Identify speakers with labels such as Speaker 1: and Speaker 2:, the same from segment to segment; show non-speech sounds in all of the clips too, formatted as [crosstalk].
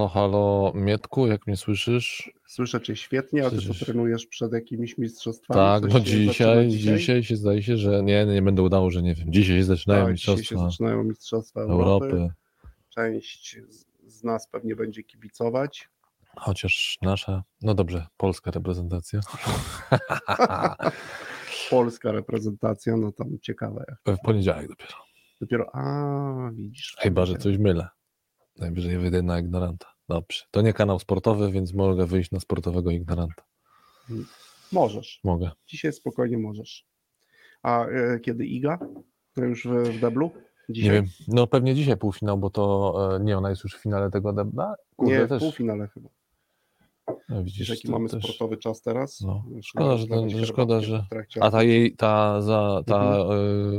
Speaker 1: Halo, halo, Mietku, jak mnie słyszysz?
Speaker 2: Słyszę cię świetnie, a ty
Speaker 1: Słyszysz.
Speaker 2: trenujesz przed jakimiś mistrzostwami?
Speaker 1: Tak, no
Speaker 2: zaczyna
Speaker 1: dzisiaj, dzisiaj się zdaje się, że nie, nie będę udało, że nie wiem. Dzisiaj się zaczynają
Speaker 2: Tak, dzisiaj się
Speaker 1: mistrzostwa
Speaker 2: zaczynają mistrzostwa Europy.
Speaker 1: Europy,
Speaker 2: Część z- nas pewnie będzie kibicować.
Speaker 1: chociaż nasza, no dobrze, polska reprezentacja. [laughs]
Speaker 2: Polska reprezentacja, no tam ciekawe.
Speaker 1: W poniedziałek dopiero.
Speaker 2: Dopiero, a widzisz.
Speaker 1: Chyba, że coś mylę. Najwyżej wyjdę na ignoranta. Dobrze. To nie kanał sportowy, więc mogę wyjść na sportowego ignoranta.
Speaker 2: Możesz.
Speaker 1: Mogę.
Speaker 2: Dzisiaj spokojnie możesz. A e, kiedy Iga? To już w, w deblu? Dzisiaj?
Speaker 1: Nie wiem. No pewnie dzisiaj półfinał, bo to e, nie, ona jest już w finale tego debla. Kurde,
Speaker 2: Nie, w
Speaker 1: też.
Speaker 2: półfinale chyba.
Speaker 1: No,
Speaker 2: Widzisz, jaki mamy
Speaker 1: też.
Speaker 2: sportowy czas teraz?
Speaker 1: No. Szkoda, że
Speaker 2: zdawać
Speaker 1: szkoda, że- A ta jej, ta, za, ta
Speaker 2: Mhm.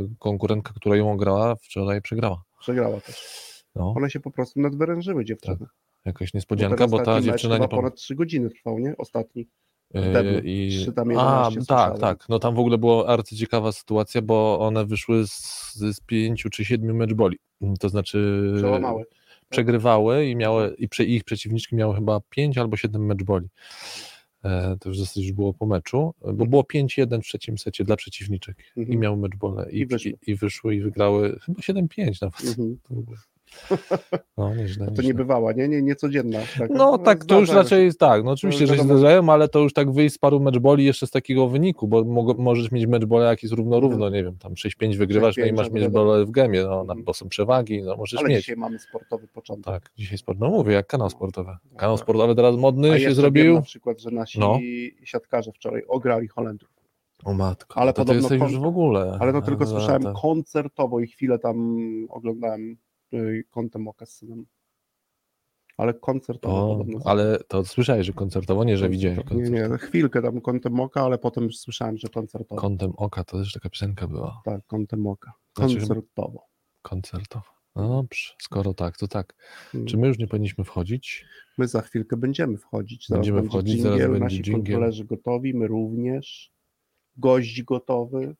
Speaker 1: y, konkurentka, która ją grała, wczoraj przegrała.
Speaker 2: Przegrała też.
Speaker 1: No,
Speaker 2: One się po prostu nadwyrężyły dziewczyny.
Speaker 1: jakaś
Speaker 2: Bo
Speaker 1: niespodzianka,
Speaker 2: ten
Speaker 1: bo ta dziewczyna nie
Speaker 2: ponad 3 godziny trwał, nie? Ostatni.
Speaker 1: Yy,
Speaker 2: deblu.
Speaker 1: i... A,
Speaker 2: 11
Speaker 1: tak, tak. No tam w ogóle była arcyciekawa sytuacja, bo one wyszły z, z pięciu czy siedmiu meczboli. To znaczy
Speaker 2: Przełamały.
Speaker 1: przegrywały i miały, i prze, ich przeciwniczki miały chyba pięć albo siedem meczboli. E, to już już było po meczu, bo było 5-1 w trzecim secie dla przeciwniczek i
Speaker 2: Mhm.
Speaker 1: miały meczbole i,
Speaker 2: I wyszły.
Speaker 1: i, i wyszły i wygrały chyba 7-5 nawet.
Speaker 2: Mhm. [laughs]
Speaker 1: No, nieźle,
Speaker 2: To nie bywała, nie? nie niecodzienna. Tak,
Speaker 1: No tak, to już raczej jest tak. No oczywiście, że się zdarzają, ale to już tak wyjść z paru meczboli jeszcze z takiego wyniku, bo mo- możesz mieć meczbole jak jest równo równo, nie wiem, tam 6-5 wygrywasz, no i
Speaker 2: 6-5,
Speaker 1: masz
Speaker 2: no
Speaker 1: meczbole w gemie, no, na-
Speaker 2: Mhm.
Speaker 1: bo są przewagi, no możesz
Speaker 2: Ale
Speaker 1: mieć.
Speaker 2: dzisiaj mamy sportowy początek.
Speaker 1: Tak, dzisiaj sport, no mówię, jak kanał sportowy. Kanał sportowy teraz
Speaker 2: A
Speaker 1: modny się
Speaker 2: jeszcze Wiem
Speaker 1: zrobił.
Speaker 2: na przykład, że nasi
Speaker 1: No.
Speaker 2: siatkarze wczoraj ograli Holendrów.
Speaker 1: O matko,
Speaker 2: Ale
Speaker 1: to ty jesteś już w ogóle.
Speaker 2: Ale no tylko
Speaker 1: za-
Speaker 2: słyszałem
Speaker 1: tak.
Speaker 2: koncertowo i chwilę tam oglądałem kątem oka z synem. Ale koncertowo
Speaker 1: O,
Speaker 2: podobno.
Speaker 1: ale to słyszałeś, że koncertowo, nie, że widziałeś
Speaker 2: Nie,
Speaker 1: koncert.
Speaker 2: nie, chwilkę tam kątem oka, ale potem już słyszałem, że koncertowo.
Speaker 1: Kątem oka, to też taka piosenka była.
Speaker 2: tak, kątem oka.
Speaker 1: Znaczy
Speaker 2: Koncertowo.
Speaker 1: Koncertowa. No dobrze, skoro tak, to tak.
Speaker 2: Mm.
Speaker 1: Czy my już nie powinniśmy wchodzić?
Speaker 2: My za chwilkę będziemy wchodzić. Zaraz
Speaker 1: Będziemy
Speaker 2: będzie
Speaker 1: wchodzić, zaraz
Speaker 2: dżingiel,
Speaker 1: będzie
Speaker 2: nasi
Speaker 1: dżingiel.
Speaker 2: gotowi, my również. Gość gotowy,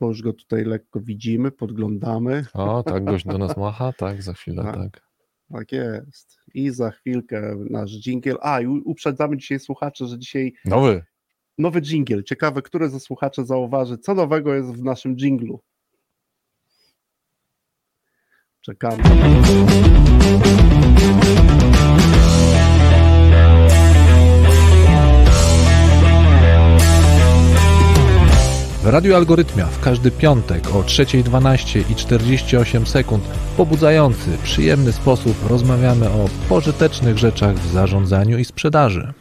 Speaker 2: bo już go tutaj lekko widzimy, podglądamy.
Speaker 1: O, tak, gość do nas macha, tak, za chwilę,
Speaker 2: Tak.
Speaker 1: tak.
Speaker 2: Tak jest. I za chwilkę nasz dżingiel. A, i uprzedzamy dzisiaj słuchaczy, że dzisiaj
Speaker 1: Nowy.
Speaker 2: nowy dżingiel. Ciekawe, który ze słuchaczy zauważy, co nowego jest w naszym dżinglu. Czekamy.
Speaker 3: W Radiu Algorytmia w każdy piątek o 3.12 i 48 sekund w pobudzający, przyjemny sposób rozmawiamy o pożytecznych rzeczach w zarządzaniu i sprzedaży.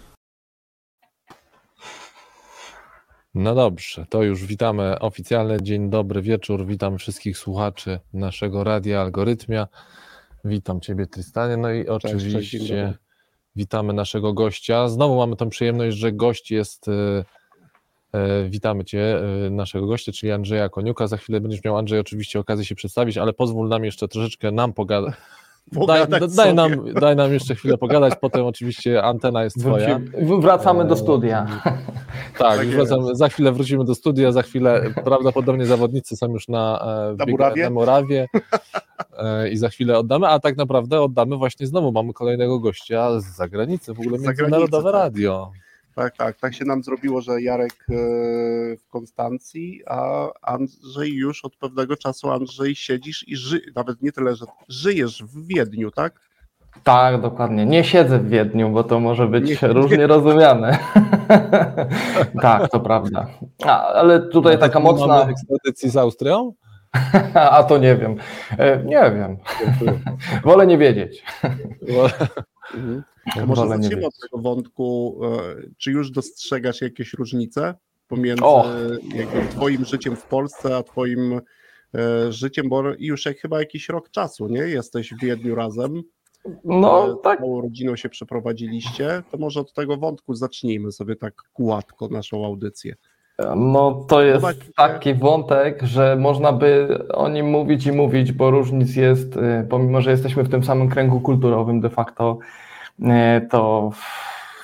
Speaker 1: No dobrze, to już witamy oficjalnie. Dzień dobry wieczór. Witam wszystkich słuchaczy naszego radia Algorytmia. Witam Ciebie, Tristanie. No i
Speaker 2: cześć, dzień
Speaker 1: oczywiście
Speaker 2: dobry.
Speaker 1: witamy naszego gościa. Znowu mamy tą przyjemność, że gość jest. e, Witamy Cię, e, naszego gościa, czyli Andrzeja Koniuka. Za chwilę będziesz miał, Andrzej, oczywiście okazję się przedstawić, ale pozwól nam jeszcze troszeczkę nam pogadać. [laughs] Daj, daj, nam, daj nam jeszcze chwilę pogadać, potem oczywiście antena jest Twoja.
Speaker 4: Wracamy do studia.
Speaker 1: Tak,
Speaker 2: Tak
Speaker 1: już
Speaker 2: jest.
Speaker 1: wracamy, za chwilę wrócimy do studia, za chwilę prawdopodobnie zawodnicy są już na, e,
Speaker 2: Na
Speaker 1: biegu-
Speaker 2: murawie?
Speaker 1: na murawie e, i za chwilę oddamy, a tak naprawdę oddamy właśnie znowu, mamy kolejnego gościa z zagranicy, w ogóle międzynarodowe
Speaker 2: tak.
Speaker 1: radio.
Speaker 2: Tak, tak. Tak się nam zrobiło, że Jarek e, w Konstancji, a Andrzej już od pewnego czasu, Andrzej, siedzisz i ży, nawet nie tyle, że żyjesz w Wiedniu, tak?
Speaker 4: Tak, dokładnie. Nie siedzę w Wiedniu, bo to może być
Speaker 2: Nie-
Speaker 4: różnie rozumiane. [laughs] tak, to prawda. A, ale tutaj taka
Speaker 1: Mamy
Speaker 4: mocna.
Speaker 1: ekstradycji z Austrią? [laughs]
Speaker 4: A to nie wiem. E, Nie wiem. [laughs] Wolę nie wiedzieć.
Speaker 2: Mhm. Może zaczniemy od tego wątku, e, czy już dostrzegasz jakieś różnice pomiędzy
Speaker 4: O!
Speaker 2: twoim życiem w Polsce, a twoim e, życiem, bo już jak chyba jakiś rok czasu, nie? Jesteś w Wiedniu razem.
Speaker 4: No
Speaker 2: e,
Speaker 4: tak,
Speaker 2: Całą rodziną się przeprowadziliście, to może od tego wątku zacznijmy sobie tak gładko naszą audycję.
Speaker 4: No to jest taki wątek, że można by o nim mówić i mówić, bo różnic jest, y, pomimo że jesteśmy w tym samym kręgu kulturowym de facto, y, to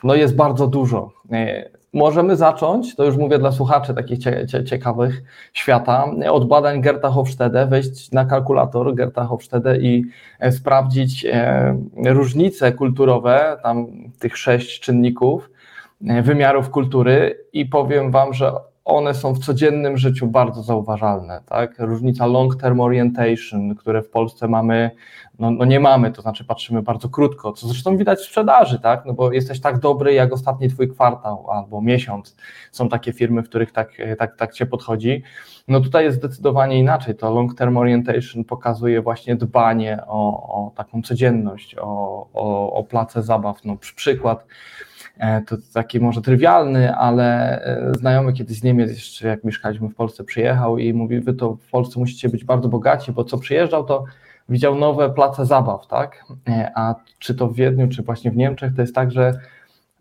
Speaker 4: no jest bardzo dużo. Y, możemy zacząć, to już mówię dla słuchaczy takich cie, cie, ciekawych świata, od badań Gerta Hofstede, wejść na kalkulator Gerta Hofstede i e, sprawdzić e, różnice kulturowe, tam tych sześć czynników, wymiarów kultury i powiem Wam, że one są w codziennym życiu bardzo zauważalne. Tak? Różnica long-term orientation, które w Polsce mamy, no, no, nie mamy, to znaczy patrzymy bardzo krótko, co zresztą widać w sprzedaży, tak? no bo jesteś tak dobry jak ostatni twój kwartał albo miesiąc. Są takie firmy, w których tak, tak, tak się podchodzi. No tutaj jest zdecydowanie inaczej. To long-term orientation pokazuje właśnie dbanie o, o taką codzienność, o, o, o place zabaw. No, przykład E, to taki może trywialny, ale e, znajomy kiedyś z Niemiec, jeszcze jak mieszkaliśmy w Polsce, przyjechał i mówi, wy to w Polsce musicie być bardzo bogaci, bo co przyjeżdżał, to widział nowe place zabaw, tak? E, a czy to w Wiedniu, czy właśnie w Niemczech, to jest tak, że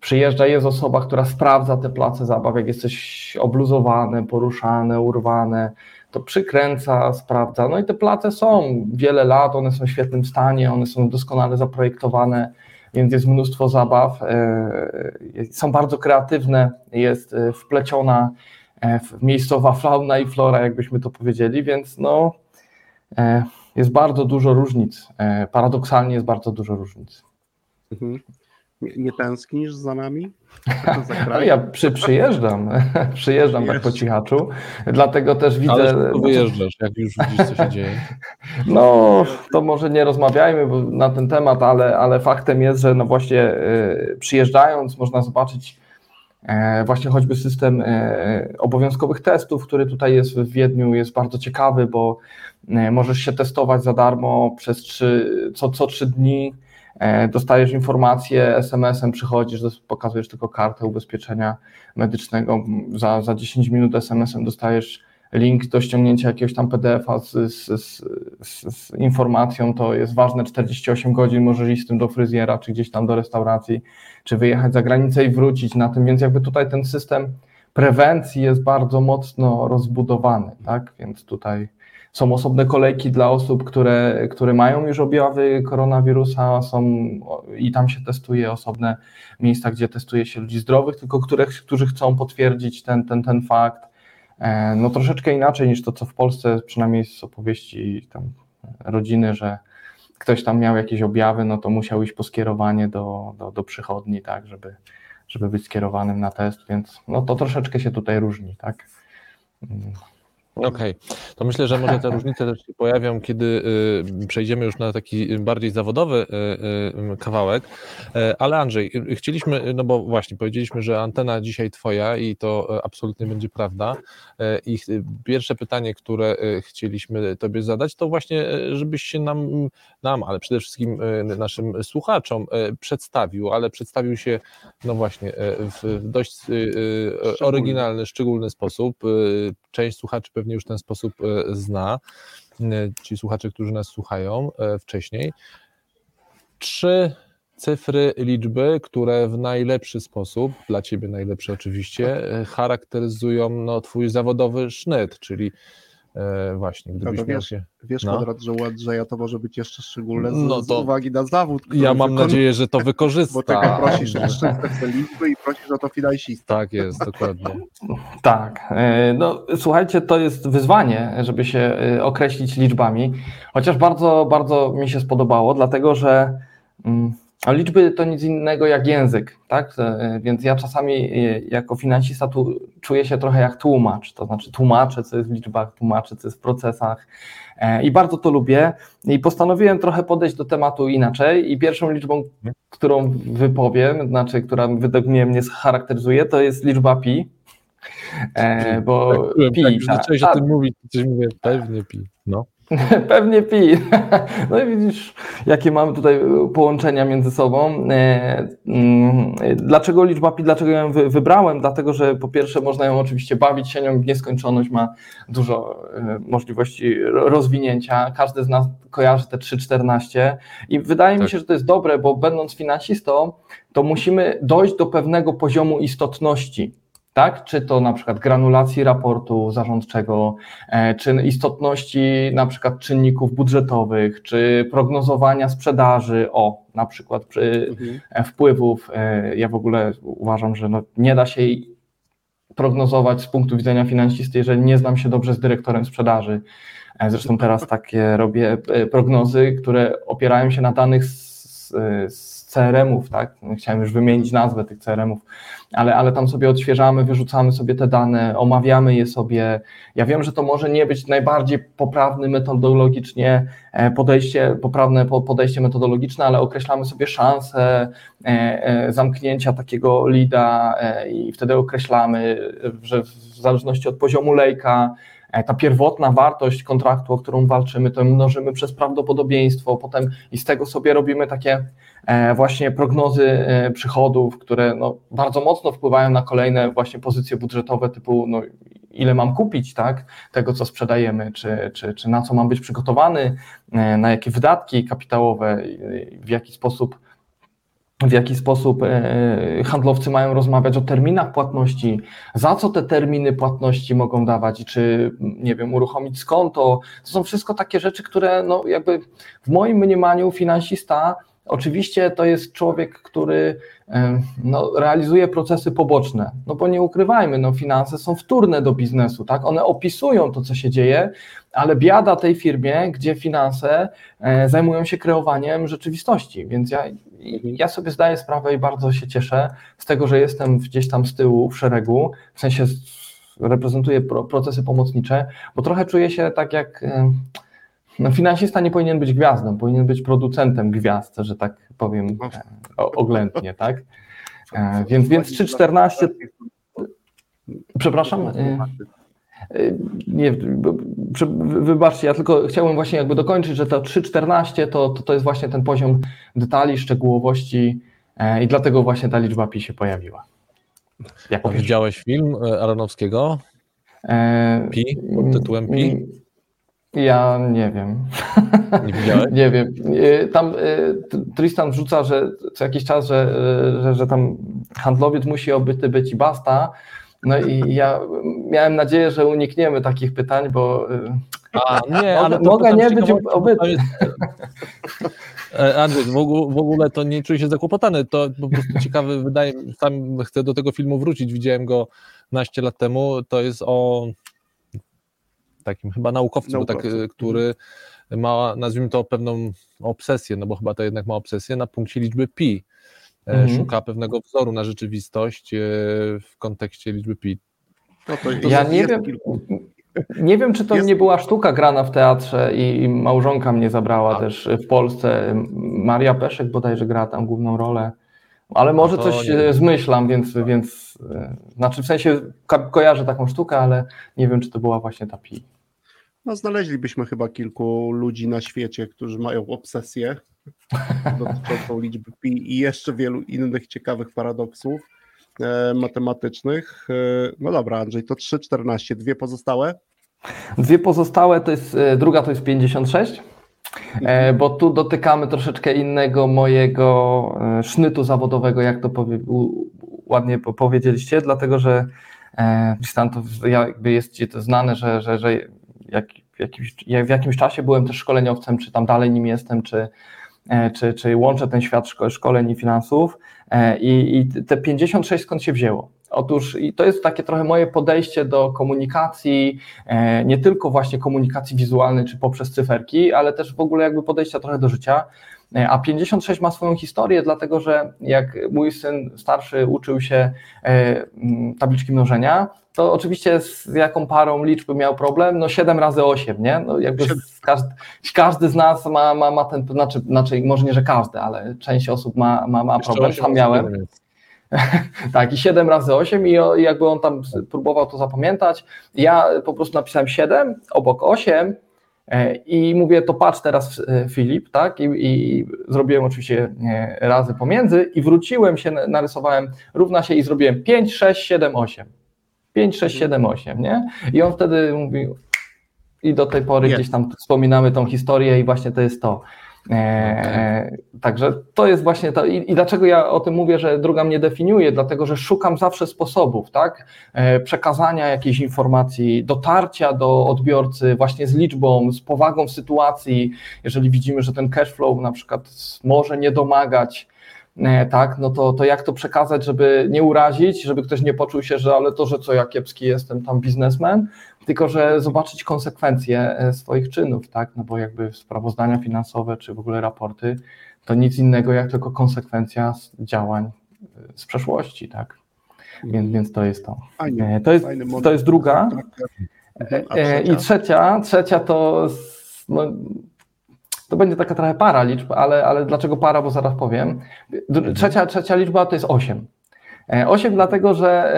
Speaker 4: przyjeżdża, jest osoba, która sprawdza te place zabaw, jak jesteś obluzowany, poruszane, urwane, to przykręca, sprawdza. No i te place są wiele lat, one są w świetnym stanie, one są doskonale zaprojektowane, więc jest mnóstwo zabaw. E, są bardzo kreatywne, jest e, wpleciona e, miejscowa fauna i flora, jakbyśmy to powiedzieli, więc no, jest bardzo dużo różnic. Paradoksalnie jest bardzo dużo różnic.
Speaker 2: Mhm. Nie, nie tęsknisz za nami? [laughs]
Speaker 4: No ja przy, przyjeżdżam, [laughs] przyjeżdżam tak po cichaczu, dlatego też widzę... Ale
Speaker 1: wyjeżdżasz, jak już widzisz, co się dzieje. [laughs]
Speaker 4: No, to może nie rozmawiajmy na ten temat, ale, ale faktem jest, że no właśnie y, przyjeżdżając można zobaczyć e, właśnie choćby system e, obowiązkowych testów, który tutaj jest w Wiedniu, jest bardzo ciekawy, bo e, możesz się testować za darmo przez trzy, co, co trzy dni, dostajesz informację, SMS-em przychodzisz, pokazujesz tylko kartę ubezpieczenia medycznego, za, za 10 minut SMS-em dostajesz link do ściągnięcia jakiegoś tam PDF-a z, z, z, z, informacją, to jest ważne 48 godzin, możesz iść z tym do fryzjera, czy gdzieś tam do restauracji, czy wyjechać za granicę i wrócić na tym, więc jakby tutaj ten system prewencji jest bardzo mocno rozbudowany, tak, więc tutaj są osobne kolejki dla osób, które, które mają już objawy koronawirusa, są i tam się testuje osobne miejsca, gdzie testuje się ludzi zdrowych, tylko które, którzy chcą potwierdzić ten, ten, ten fakt. E, no troszeczkę inaczej niż to, co w Polsce, przynajmniej z opowieści tam rodziny, że ktoś tam miał jakieś objawy, no to musiał iść po skierowanie do, do, do przychodni, tak, żeby, żeby być skierowanym na test, więc no to troszeczkę się tutaj różni, tak.
Speaker 1: Okej, okay. to myślę, że może te różnice też się pojawią, kiedy y, przejdziemy już na taki bardziej zawodowy y, y, kawałek. E, ale Andrzej, chcieliśmy, no bo właśnie powiedzieliśmy, że antena dzisiaj twoja i to absolutnie będzie prawda. E, I pierwsze pytanie, które chcieliśmy tobie zadać, to właśnie, żebyś się nam, nam, ale przede wszystkim naszym słuchaczom przedstawił, ale przedstawił się, no właśnie, w dość oryginalny, szczególny sposób. Część słuchaczy pewnie pewnie już ten sposób e, zna, e, ci słuchacze, którzy nas słuchają e, wcześniej. Trzy cyfry, liczby, które w najlepszy sposób, dla Ciebie najlepszy oczywiście, charakteryzują no, Twój zawodowy sznyt, czyli E, właśnie, gdybyś
Speaker 2: no
Speaker 1: miał
Speaker 2: wiesz, się... Wiesz, no. Konrad, że u Andrzeja to może być jeszcze szczególne z, no to... z uwagi na zawód.
Speaker 1: Ja mam wykon... nadzieję, że to wykorzysta.
Speaker 2: Bo tego prosisz [laughs] jeszcze te liczby i prosisz o to finansista.
Speaker 1: Tak jest, dokładnie.
Speaker 4: tak. E, no słuchajcie, to jest wyzwanie, żeby się e, określić liczbami, chociaż bardzo, bardzo mi się spodobało, dlatego że mm, a liczby to nic innego jak język, tak? E, więc ja czasami e, jako finansista tu czuję się trochę jak tłumacz, to znaczy tłumaczę, co jest w liczbach, tłumaczę, co jest w procesach e, i bardzo to lubię i postanowiłem trochę podejść do tematu inaczej i pierwszą liczbą, którą wypowiem, znaczy, która według mnie mnie charakteryzuje, to jest liczba pi, bo
Speaker 1: tak, pi... Jak tak, zacząłeś o tym mówić, coś mówię, pewnie pi, no. [laughs]
Speaker 4: Pewnie pi. [laughs] No i widzisz, jakie mamy tutaj połączenia między sobą. E, mm, dlaczego liczba pi, dlaczego ją wybrałem? Dlatego, że po pierwsze można ją oczywiście bawić się nią w nieskończoność, ma dużo e, możliwości rozwinięcia. Każdy z nas kojarzy te 3,14 i wydaje tak. mi się, że to jest dobre, bo będąc finansistą, to musimy dojść do pewnego poziomu istotności tak? Czy to na przykład granulacji raportu zarządczego, e, czy istotności na przykład czynników budżetowych, czy prognozowania sprzedaży, o, na przykład przy mhm. wpływów. E, ja w ogóle uważam, że no nie da się prognozować z punktu widzenia finansisty, jeżeli nie znam się dobrze z dyrektorem sprzedaży. E, zresztą teraz takie robię e, prognozy, które opierają się na danych z, z CRM-ów, tak? No, chciałem już wymienić nazwę tych CRM-ów, ale, ale tam sobie odświeżamy, wyrzucamy sobie te dane, omawiamy je sobie. Ja wiem, że to może nie być najbardziej poprawny metodologicznie e, podejście, poprawne podejście metodologiczne, ale określamy sobie szanse zamknięcia takiego lida i wtedy określamy, że w zależności od poziomu lejka, E, ta pierwotna wartość kontraktu, o którą walczymy, to mnożymy przez prawdopodobieństwo, potem i z tego sobie robimy takie e, właśnie prognozy e, przychodów, które no, bardzo mocno wpływają na kolejne właśnie pozycje budżetowe typu no, ile mam kupić, tak, tego co sprzedajemy, czy, czy, czy na co mam być przygotowany, na jakie wydatki kapitałowe, w jaki sposób w jaki sposób e, handlowcy mają rozmawiać o terminach płatności, za co te terminy płatności mogą dawać czy, nie wiem, uruchomić skonto. To są wszystko takie rzeczy, które no jakby w moim mniemaniu finansista Oczywiście to jest człowiek, który no, realizuje procesy poboczne, no bo nie ukrywajmy, no, finanse są wtórne do biznesu, tak? One opisują to, co się dzieje, ale biada tej firmie, gdzie finanse e, zajmują się kreowaniem rzeczywistości. Więc ja, ja sobie zdaję sprawę i bardzo się cieszę z tego, że jestem gdzieś tam z tyłu w szeregu, w sensie reprezentuję procesy pomocnicze, bo trochę czuję się tak jak no, finansista nie powinien być gwiazdą, powinien być producentem gwiazd, że tak powiem no. e, oględnie, tak? E, więc, więc 3,14. Przepraszam. E, nie, wybaczcie, ja tylko chciałbym właśnie jakby dokończyć, że to 3,14 to, to, to jest właśnie ten poziom detali, szczegółowości i dlatego właśnie ta liczba pi się pojawiła.
Speaker 1: Jak Widziałeś film Aronowskiego? Pi? Pod tytułem Pi?
Speaker 4: Ja nie wiem.
Speaker 1: Nie [laughs]
Speaker 4: nie wiem. Y, tam y, Tristan wrzuca, że co jakiś czas, że, y, że, że tam handlowiec musi obyty być i basta. No i ja miałem nadzieję, że unikniemy takich pytań, bo.
Speaker 1: A, nie, [laughs] ale
Speaker 4: mogę nie być obyty. [laughs]
Speaker 1: E, Andrzej, w ogóle to nie czuję się zakłopotany. To po prostu ciekawy, wydaje sam chcę do tego filmu wrócić. Widziałem go naście lat temu. To jest o takim chyba naukowcem, tak, który ma, nazwijmy to, pewną obsesję, no bo chyba to jednak ma obsesję na punkcie liczby pi. E, mhm. Szuka pewnego wzoru na rzeczywistość e, w kontekście liczby pi.
Speaker 4: No to, to ja nie wiem, nie wiem, czy to jest... nie była sztuka grana w teatrze i, i małżonka mnie zabrała A. też w Polsce. Maria Peszek bodajże gra tam główną rolę. Ale może coś nie. zmyślam, więc, więc znaczy w sensie kojarzę taką sztukę, ale nie wiem, czy to była właśnie ta pi.
Speaker 2: No, znaleźlibyśmy chyba kilku ludzi na świecie, którzy mają obsesję [laughs] dotyczącą liczby pi i jeszcze wielu innych ciekawych paradoksów e, matematycznych. E, no dobra, Andrzej, to 3,14. Dwie pozostałe?
Speaker 4: Dwie pozostałe to jest, e, druga to jest 56, mhm. bo tu dotykamy troszeczkę innego mojego e, sznytu zawodowego, jak to powie, ładnie powiedzieliście, dlatego że Tristan, to jakby jest Ci to znane, że, że, że jak, w, jakimś, w jakimś czasie byłem też szkoleniowcem, czy tam dalej nim jestem, czy, e, czy, czy łączę ten świat szkoleń i finansów. E, I, I te 56 skąd się wzięło? Otóż i to jest takie trochę moje podejście do komunikacji, e, nie tylko właśnie komunikacji wizualnej czy poprzez cyferki, ale też w ogóle jakby podejścia trochę do życia. A 56 ma swoją historię, dlatego że jak mój syn starszy uczył się tabliczki mnożenia, to oczywiście z jaką parą liczby miał problem? No 7 razy 8, nie? No jakby każdy, każdy z nas ma, ma, ma ten, znaczy, znaczy może nie, że każdy, ale część osób ma, ma, ma problem, sam miałem. [laughs] tak, i 7 razy 8 i jakby on tam próbował to zapamiętać. Ja po prostu napisałem 7, obok 8 e, i mówię, to patrz teraz e, Filip, tak? I, i zrobiłem oczywiście e, razy pomiędzy i wróciłem się, narysowałem, równa się i zrobiłem 5, 6, 7, 8. 5, 6, 7, 8, nie? I on wtedy mówił, i do tej pory gdzieś tam wspominamy tą historię i właśnie to jest to. E, także to jest właśnie to. I, I, dlaczego ja o tym mówię, że druga mnie definiuje? Dlatego, że szukam zawsze sposobów, tak? E, przekazania jakiejś informacji, dotarcia do odbiorcy właśnie z liczbą, z powagą sytuacji. Jeżeli widzimy, że ten cash flow na przykład może nie domagać, e, tak, no to, to jak to przekazać, żeby nie urazić, żeby ktoś nie poczuł się, że ale to, że co ja kiepski jestem tam biznesmen, tylko że zobaczyć konsekwencje e, swoich czynów, tak, no bo jakby sprawozdania finansowe czy w ogóle raporty to nic innego jak tylko konsekwencja działań z przeszłości, tak. Więc, więc to jest to.
Speaker 2: Fajnie,
Speaker 4: to, jest, to jest druga.
Speaker 2: Mhm,
Speaker 4: I trzecia, trzecia to no, to będzie taka trochę para liczb, ale, ale dlaczego para, bo zaraz powiem.
Speaker 2: Mhm.
Speaker 4: Trzecia, trzecia liczba to jest 8. 8 dlatego, że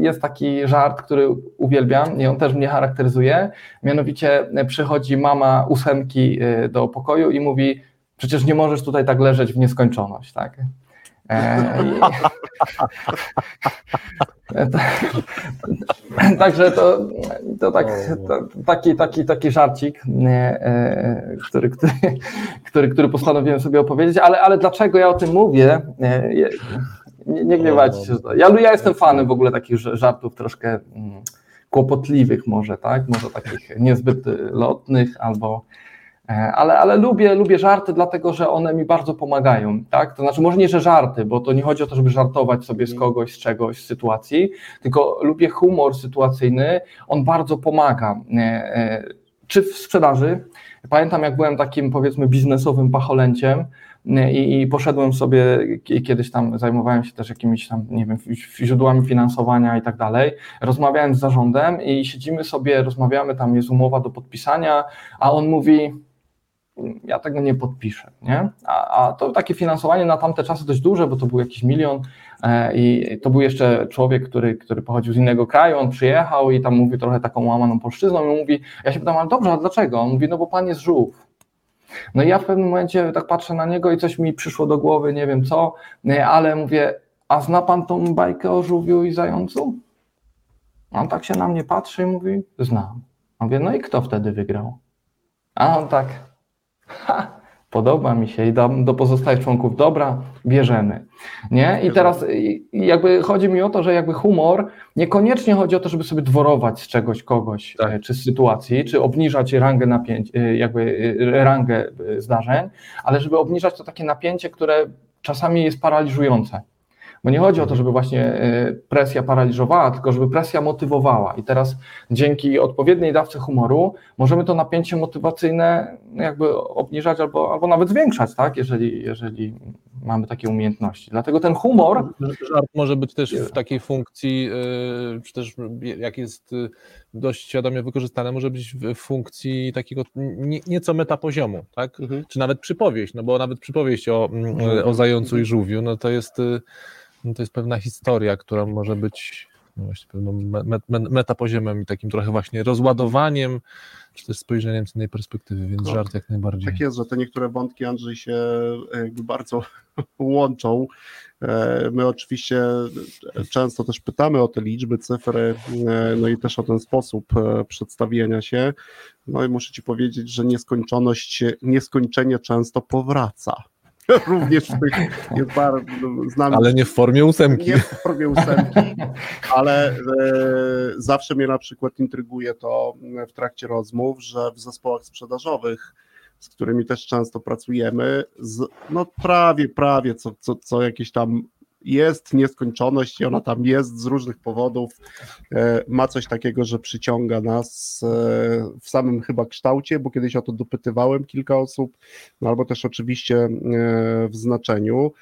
Speaker 4: jest taki żart, który uwielbiam i on też mnie charakteryzuje. Mianowicie przychodzi mama ósemki do pokoju i mówi: Przecież nie możesz tutaj tak leżeć w nieskończoność, tak? [laughs] Także to, to, tak, to taki, taki, taki żarcik, który, który, który, który postanowiłem sobie opowiedzieć, ale, ale dlaczego ja o tym mówię? Nie, nie gniewajcie się. Ja, ja jestem fanem w ogóle takich żartów troszkę mm, kłopotliwych może, tak? Może takich niezbyt lotnych albo E, ale, ale lubię, lubię żarty, dlatego że one mi bardzo pomagają, tak? To znaczy, może nie, że żarty, bo to nie chodzi o to, żeby żartować sobie z kogoś, z czegoś, z sytuacji, tylko lubię humor sytuacyjny, on bardzo pomaga. E, e, czy w sprzedaży? Pamiętam, jak byłem takim, powiedzmy, biznesowym pacholęciem, i, i, poszedłem sobie, kiedyś tam zajmowałem się też jakimiś tam, nie wiem, źródłami finansowania i tak dalej. Rozmawiałem z zarządem i siedzimy sobie, rozmawiamy, tam jest umowa do podpisania, a on mówi, ja tego nie podpiszę. Nie? A, a, to takie finansowanie na tamte czasy dość duże, bo to był jakiś milion e, i to był jeszcze człowiek, który, który pochodził z innego kraju, on przyjechał i tam mówi trochę taką łamaną polszczyzną i mówi, ja się pytam, ale dobrze, a dlaczego? On mówi, no bo pan jest żółw. No i ja w pewnym momencie tak patrzę na niego i coś mi przyszło do głowy, nie wiem co, ale mówię, a zna pan tą bajkę o żółwiu i zającu? On tak się na mnie patrzy i mówi, znam. Mówię, no i kto wtedy wygrał? A on tak, ha, podoba mi się i do, do pozostałych członków dobra, bierzemy. Nie? I teraz jakby chodzi mi o to, że jakby humor niekoniecznie chodzi o to, żeby sobie dworować z czegoś kogoś, tak. E, czy z sytuacji, czy obniżać rangę napięć, e, jakby e, rangę zdarzeń, ale żeby obniżać to takie napięcie, które czasami jest paraliżujące. Bo nie chodzi o to, żeby właśnie e, presja paraliżowała, tylko żeby presja motywowała. I teraz dzięki odpowiedniej dawce humoru możemy to napięcie motywacyjne jakby obniżać albo, albo nawet zwiększać, tak? jeżeli, jeżeli mamy takie umiejętności. Dlatego ten humor.
Speaker 1: Żart może być też w takiej funkcji, e, czy też jak jest e, dość świadomie wykorzystane, może być w funkcji takiego nieco metapoziomu, tak? Mhm. Czy nawet przypowieść, no bo nawet przypowieść o, o zającu i żółwiu, no to jest no to jest pewna historia, która może być no właśnie pewną me, me, metapoziomem i takim trochę właśnie rozładowaniem, czy też spojrzeniem z innej perspektywy, więc no, żart jak najbardziej.
Speaker 2: Tak jest, że te niektóre wątki, Andrzej, się jakby bardzo [laughs] łączą. E, my oczywiście często też pytamy o te liczby, cyfry, e, no i też o ten sposób e, przedstawienia się. No i muszę Ci powiedzieć, że nieskończoność, nieskończenie często powraca. [laughs] również w tych jest bardzo
Speaker 1: znany. Ale nie w formie ósemki.
Speaker 2: Nie w formie ósemki, ale e, zawsze mnie na przykład intryguje to w trakcie rozmów, że w zespołach sprzedażowych z którymi też często pracujemy, z, no prawie, prawie co, co, co jakieś tam jest nieskończoność i ona tam jest z różnych powodów. E, ma coś takiego, że przyciąga nas e, w samym chyba kształcie, bo kiedyś o to dopytywałem kilka osób, no albo też oczywiście e, w znaczeniu.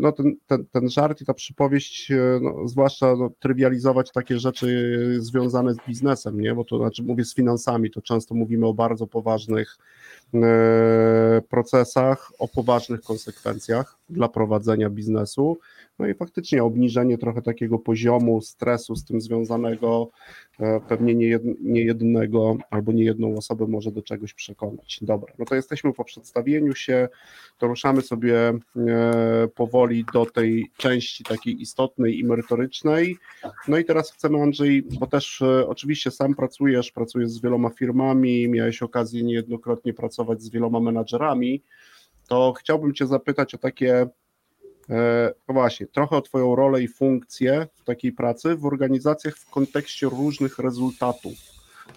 Speaker 2: No ten, ten, ten żart i ta przypowieść, no, zwłaszcza no, trywializować takie rzeczy związane z biznesem, nie? bo to znaczy mówię z finansami, to często mówimy o bardzo poważnych procesach, o poważnych konsekwencjach dla prowadzenia biznesu. No i faktycznie obniżenie trochę takiego poziomu stresu z tym związanego, e, pewnie nie, jednego albo nie jedną osobę może do czegoś przekonać. Dobra, no to jesteśmy po przedstawieniu się, to ruszamy sobie e, powoli do tej części takiej istotnej i merytorycznej. No i teraz chcemy, Andrzej, bo też e, oczywiście sam pracujesz, pracujesz z wieloma firmami, miałeś okazję niejednokrotnie pracować z wieloma menadżerami, to chciałbym Cię zapytać o takie E, no właśnie, trochę o Twoją rolę i funkcję w takiej pracy w organizacjach w kontekście różnych rezultatów,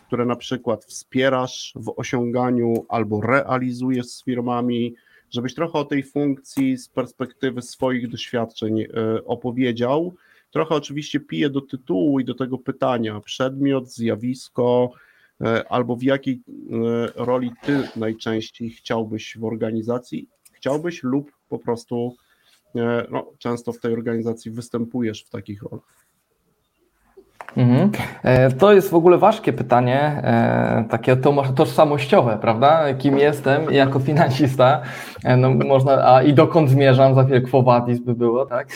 Speaker 2: które na przykład wspierasz w osiąganiu albo realizujesz z firmami, żebyś trochę o tej funkcji z perspektywy swoich doświadczeń opowiedział. Trochę oczywiście piję do tytułu i do tego pytania: przedmiot, zjawisko, albo w jakiej roli ty najczęściej chciałbyś w organizacji, chciałbyś lub po prostu no, często w tej organizacji występujesz w takich rolach.
Speaker 4: Mhm. E, to jest w ogóle ważkie pytanie, e, takie tożsamościowe, prawda? Kim jestem jako finansista, e, no można, a i dokąd zmierzam, za chwilę quo vadis by było, tak?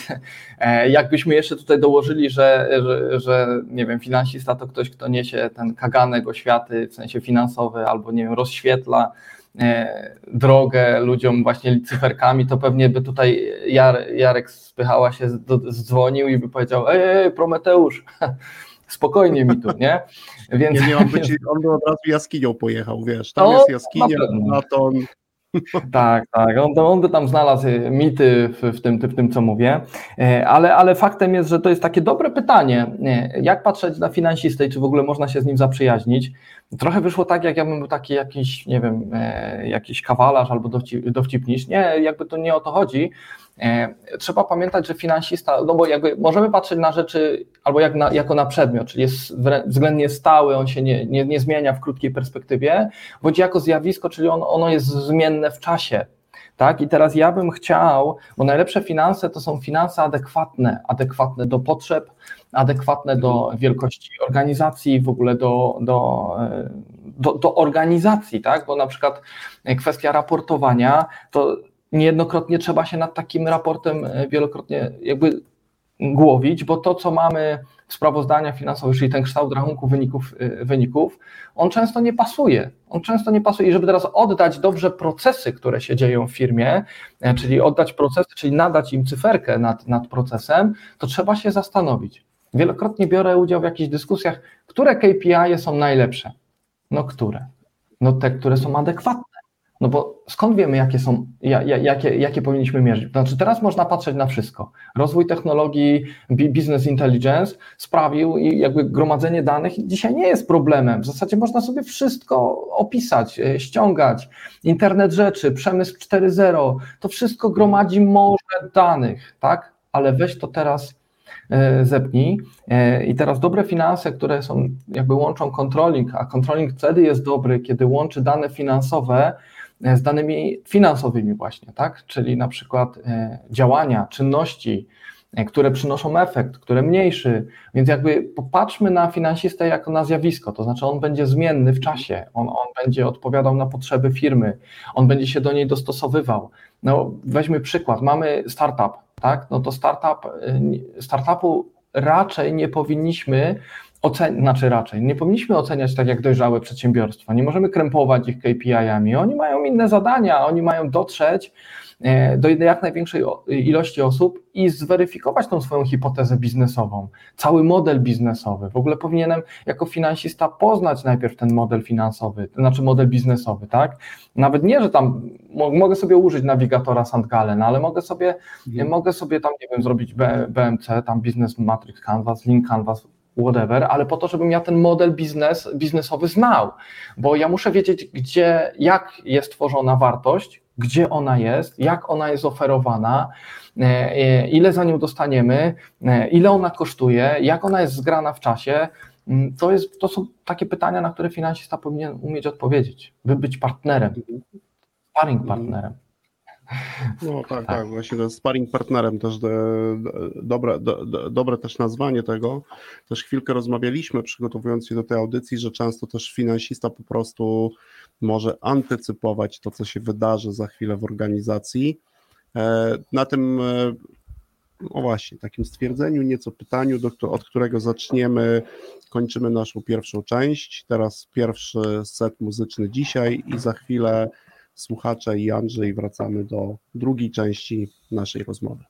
Speaker 4: Jakbyśmy jeszcze tutaj dołożyli, że, że, że, nie wiem, finansista to ktoś, kto niesie ten kaganek oświaty, w sensie finansowy, albo nie wiem, rozświetla drogę ludziom właśnie cyferkami, to pewnie by tutaj Jarek spychała się, dzwonił i by powiedział, ej, ej Prometeusz, [laughs] spokojnie mi tu, nie?
Speaker 2: Więc... Nie, nie, on by, [laughs] ci, on by od razu jaskinią pojechał, wiesz, tam jest jaskinia, Platon.
Speaker 4: Tak, tak, on, on by tam znalazł mity w, w, tym, w tym, co mówię, e, ale, ale faktem jest, że to jest takie dobre pytanie, jak patrzeć na finansistę i czy w ogóle można się z nim zaprzyjaźnić. Trochę wyszło tak, jak ja bym był taki jakiś, nie wiem, e, jakiś kawalarz albo dowcip. Nie, jakby to nie o to chodzi, E, trzeba pamiętać, że finansista, no bo jakby możemy patrzeć na rzeczy albo jak na, jako na przedmiot, czyli jest względnie stały, on się nie, nie, nie zmienia w krótkiej perspektywie, bądź jako zjawisko, czyli on, ono jest zmienne w czasie. Tak? I teraz ja bym chciał, bo najlepsze finanse to są finanse adekwatne, adekwatne do potrzeb, adekwatne do wielkości organizacji, w ogóle do, do, e, do, do organizacji, tak? bo na przykład kwestia raportowania to niejednokrotnie trzeba się nad takim raportem e, wielokrotnie jakby głowić, bo to, co mamy w sprawozdaniach finansowych, czyli ten kształt rachunku wyników, e, wyników, on często nie pasuje. On często nie pasuje. I żeby teraz oddać dobrze procesy, które się dzieją w firmie, e, czyli oddać procesy, czyli nadać im cyferkę nad, nad procesem, to trzeba się zastanowić. Wielokrotnie biorę udział w jakichś dyskusjach, które KPI są najlepsze. No które? No te, które są adekwatne no bo skąd wiemy, jakie są, jakie, jakie powinniśmy mierzyć? Znaczy, teraz można patrzeć na wszystko. Rozwój technologii, business intelligence sprawił i jakby gromadzenie danych dzisiaj nie jest problemem. W zasadzie można sobie wszystko opisać, e, ściągać. Internet rzeczy, przemysł 4.0, to wszystko gromadzi morze danych, tak? Ale weź to teraz e, zepnij. E, I teraz dobre finanse, które są, jakby łączą controlling, a controlling wtedy jest dobry, kiedy łączy dane finansowe z danymi finansowymi właśnie, tak? Czyli na przykład e, działania, czynności, e, które przynoszą efekt, które mniejszy, więc jakby popatrzmy na finansistę jako na zjawisko, to znaczy on będzie zmienny w czasie, on, on będzie odpowiadał na potrzeby firmy, on będzie się do niej dostosowywał. No weźmy przykład, mamy startup, tak? No to startup, e, startupu raczej nie powinniśmy ocen- znaczy raczej, nie powinniśmy oceniać tak jak dojrzałe przedsiębiorstwa. Nie możemy krępować ich KPI-ami. Oni mają inne zadania, oni mają dotrzeć e, do jak największej ilości osób i zweryfikować tą swoją hipotezę biznesową, cały model biznesowy. W ogóle powinienem jako finansista poznać najpierw ten model finansowy, to znaczy model biznesowy, tak? Nawet nie, że tam mogę sobie użyć nawigatora Sandgalen, ale mogę sobie, mhm. mogę sobie tam, nie wiem, zrobić BMC, tam Business Matrix Canvas, Link Canvas, whatever, ale po to, żebym ja ten model biznes, biznesowy znał, bo ja muszę wiedzieć, gdzie, jak jest tworzona wartość, gdzie ona jest, jak ona jest oferowana, e, e, ile za nią dostaniemy, e, ile ona kosztuje, jak ona jest zgrana w czasie. Mm, to, jest, to są takie pytania, na które finansista powinien umieć odpowiedzieć, by być partnerem, sparring partnerem.
Speaker 2: No [laughs] tak, tak, tak właśnie sparring partnerem też de, de, dobre, de, dobre też nazwanie tego. Też chwilkę rozmawialiśmy przygotowując się do tej audycji, że często też finansista po prostu może antycypować to, co się wydarzy za chwilę w organizacji. E, na tym, e, no właśnie, takim stwierdzeniu, nieco pytaniu, do, od którego zaczniemy, kończymy naszą pierwszą część. Teraz pierwszy set muzyczny dzisiaj i za chwilę słuchacze i Andrzej wracamy do drugiej części naszej rozmowy.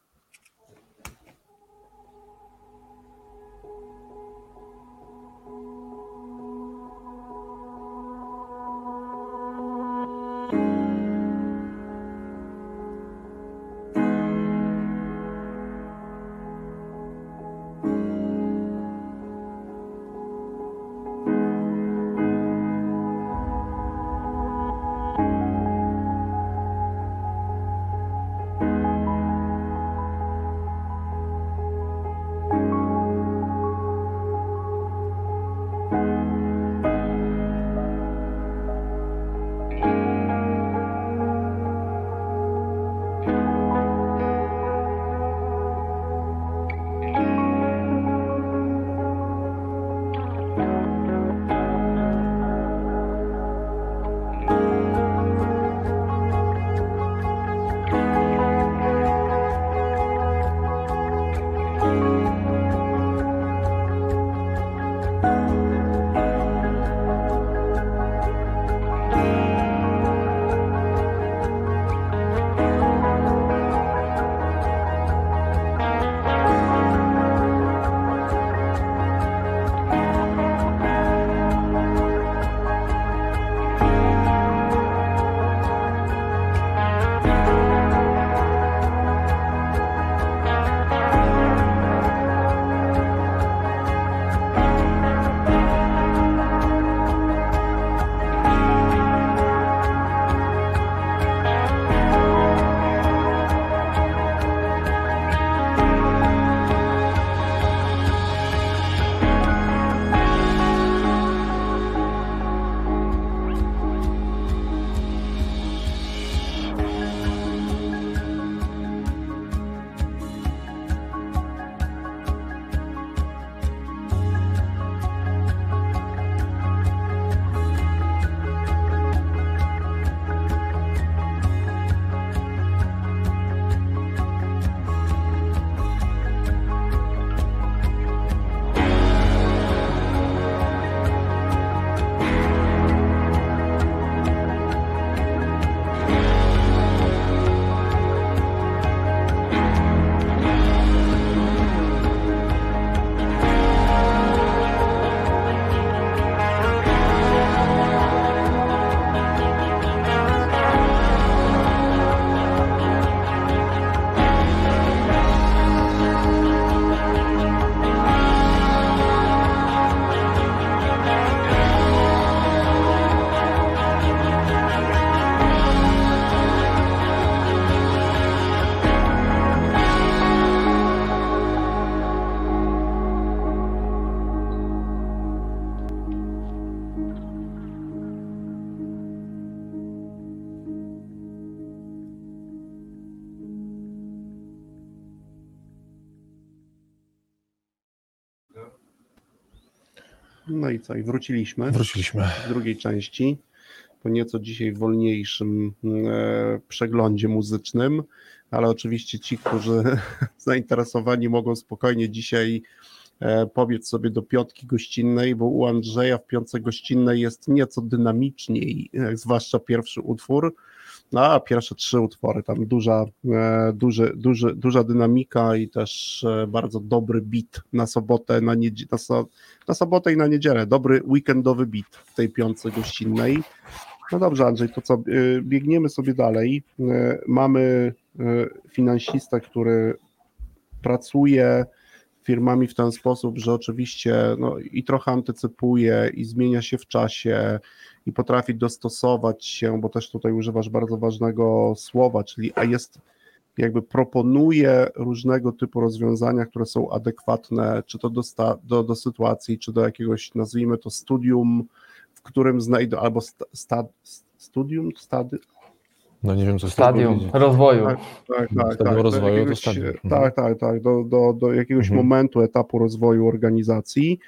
Speaker 2: Co, i wróciliśmy
Speaker 1: Wróciliśmy.
Speaker 2: w drugiej części, po nieco dzisiaj wolniejszym e, przeglądzie muzycznym, ale oczywiście ci, którzy [laughs] zainteresowani mogą spokojnie dzisiaj e, pobiec sobie do piątki gościnnej, bo u Andrzeja w piątce gościnnej jest nieco dynamiczniej, e, zwłaszcza pierwszy utwór, no, a pierwsze trzy utwory, tam duża, e, duży, duży, duża dynamika i też e, bardzo dobry beat na sobotę, na, niedzie- na, so, na sobotę i na niedzielę. Dobry weekendowy beat w tej piątce gościnnej. No dobrze, Andrzej, to co, y, biegniemy sobie dalej. Mamy finansistę, który pracuje firmami w ten sposób, że oczywiście no, i trochę antycypuje, i zmienia się w czasie, i potrafi dostosować się, bo też tutaj używasz bardzo ważnego słowa, czyli a jest jakby proponuje różnego typu rozwiązania, które są adekwatne, czy to do, sta, do, do sytuacji, czy do jakiegoś, nazwijmy to studium, w którym znajdą, albo sta, sta, studium, stady,
Speaker 1: No nie wiem, co
Speaker 4: Stadium rozwoju.
Speaker 2: tak, tak, tak,
Speaker 1: Stadium
Speaker 2: tak, do
Speaker 1: rozwoju to
Speaker 2: jakiegoś,
Speaker 1: stadium. Mhm.
Speaker 2: tak, tak, tak, do, do, do jakiegoś
Speaker 1: Mhm.
Speaker 2: momentu, etapu rozwoju organizacji.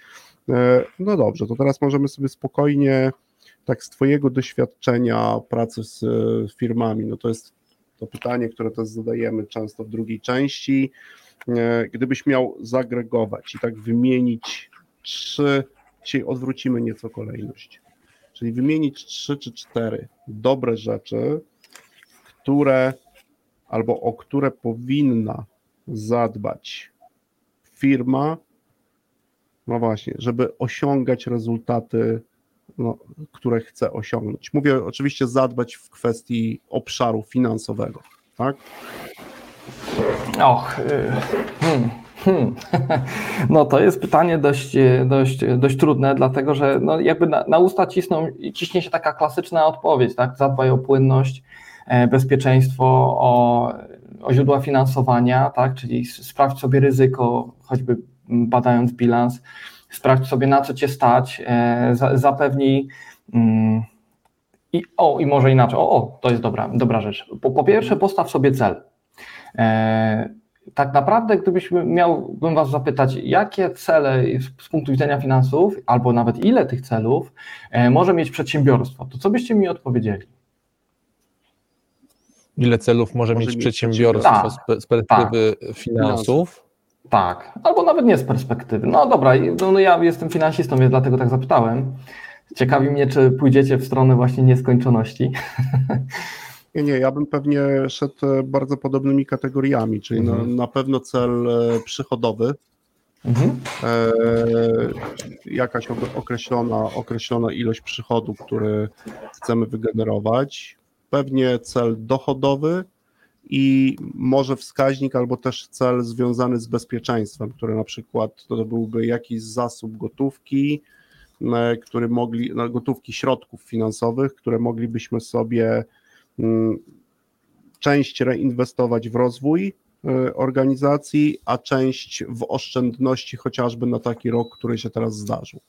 Speaker 2: E, No dobrze, to teraz możemy sobie spokojnie, tak z Twojego doświadczenia pracy z e, firmami, no to jest to pytanie, które też zadajemy często w drugiej części. E, Gdybyś miał zagregować i tak wymienić trzy, dzisiaj odwrócimy nieco kolejność, czyli wymienić trzy czy cztery dobre rzeczy, które albo o które powinna zadbać firma, no właśnie, żeby osiągać rezultaty, no, które chce osiągnąć. Mówię oczywiście zadbać w kwestii obszaru finansowego, tak?
Speaker 4: Och, y, hmm, hmm. [laughs] no to jest pytanie dość, y, dość, dość trudne, dlatego że no jakby na, na usta cisną, ciśnie się taka klasyczna odpowiedź, tak? Zadbaj o płynność, e, bezpieczeństwo, o, o źródła finansowania, tak? Czyli sprawdź sobie ryzyko, choćby badając bilans, sprawdź sobie na co cię stać, e, za, zapewnij mm, i o, i może inaczej, o, o to jest dobra, dobra rzecz. Po, po pierwsze postaw sobie cel. E, tak naprawdę, gdybyśmy miałbym Was zapytać, jakie cele z, z punktu widzenia finansów, albo nawet ile tych celów e, może mieć przedsiębiorstwo, to co byście mi odpowiedzieli?
Speaker 1: Ile celów może,
Speaker 2: Może
Speaker 1: mieć
Speaker 2: mieć
Speaker 1: przedsiębiorstwo
Speaker 4: Tak.
Speaker 1: z, pe- z perspektywy finansów?
Speaker 4: Tak, albo nawet nie z perspektywy. No dobra, no, no ja jestem finansistą, więc dlatego tak zapytałem. Ciekawi mnie, czy pójdziecie w stronę właśnie nieskończoności. [laughs]
Speaker 2: Nie, nie, ja bym pewnie szedł e, bardzo podobnymi kategoriami, czyli
Speaker 1: Mhm.
Speaker 2: na, na pewno cel e, przychodowy,
Speaker 4: Mhm.
Speaker 2: e, jakaś ok- określona, określona ilość przychodu, który chcemy wygenerować, pewnie cel dochodowy i może wskaźnik albo też cel związany z bezpieczeństwem, który na przykład to byłby jakiś zasób gotówki, e, który mogli, no, gotówki środków finansowych, które moglibyśmy sobie mm, część reinwestować w rozwój y, organizacji, a część w oszczędności chociażby na taki rok, który się teraz zdarzył.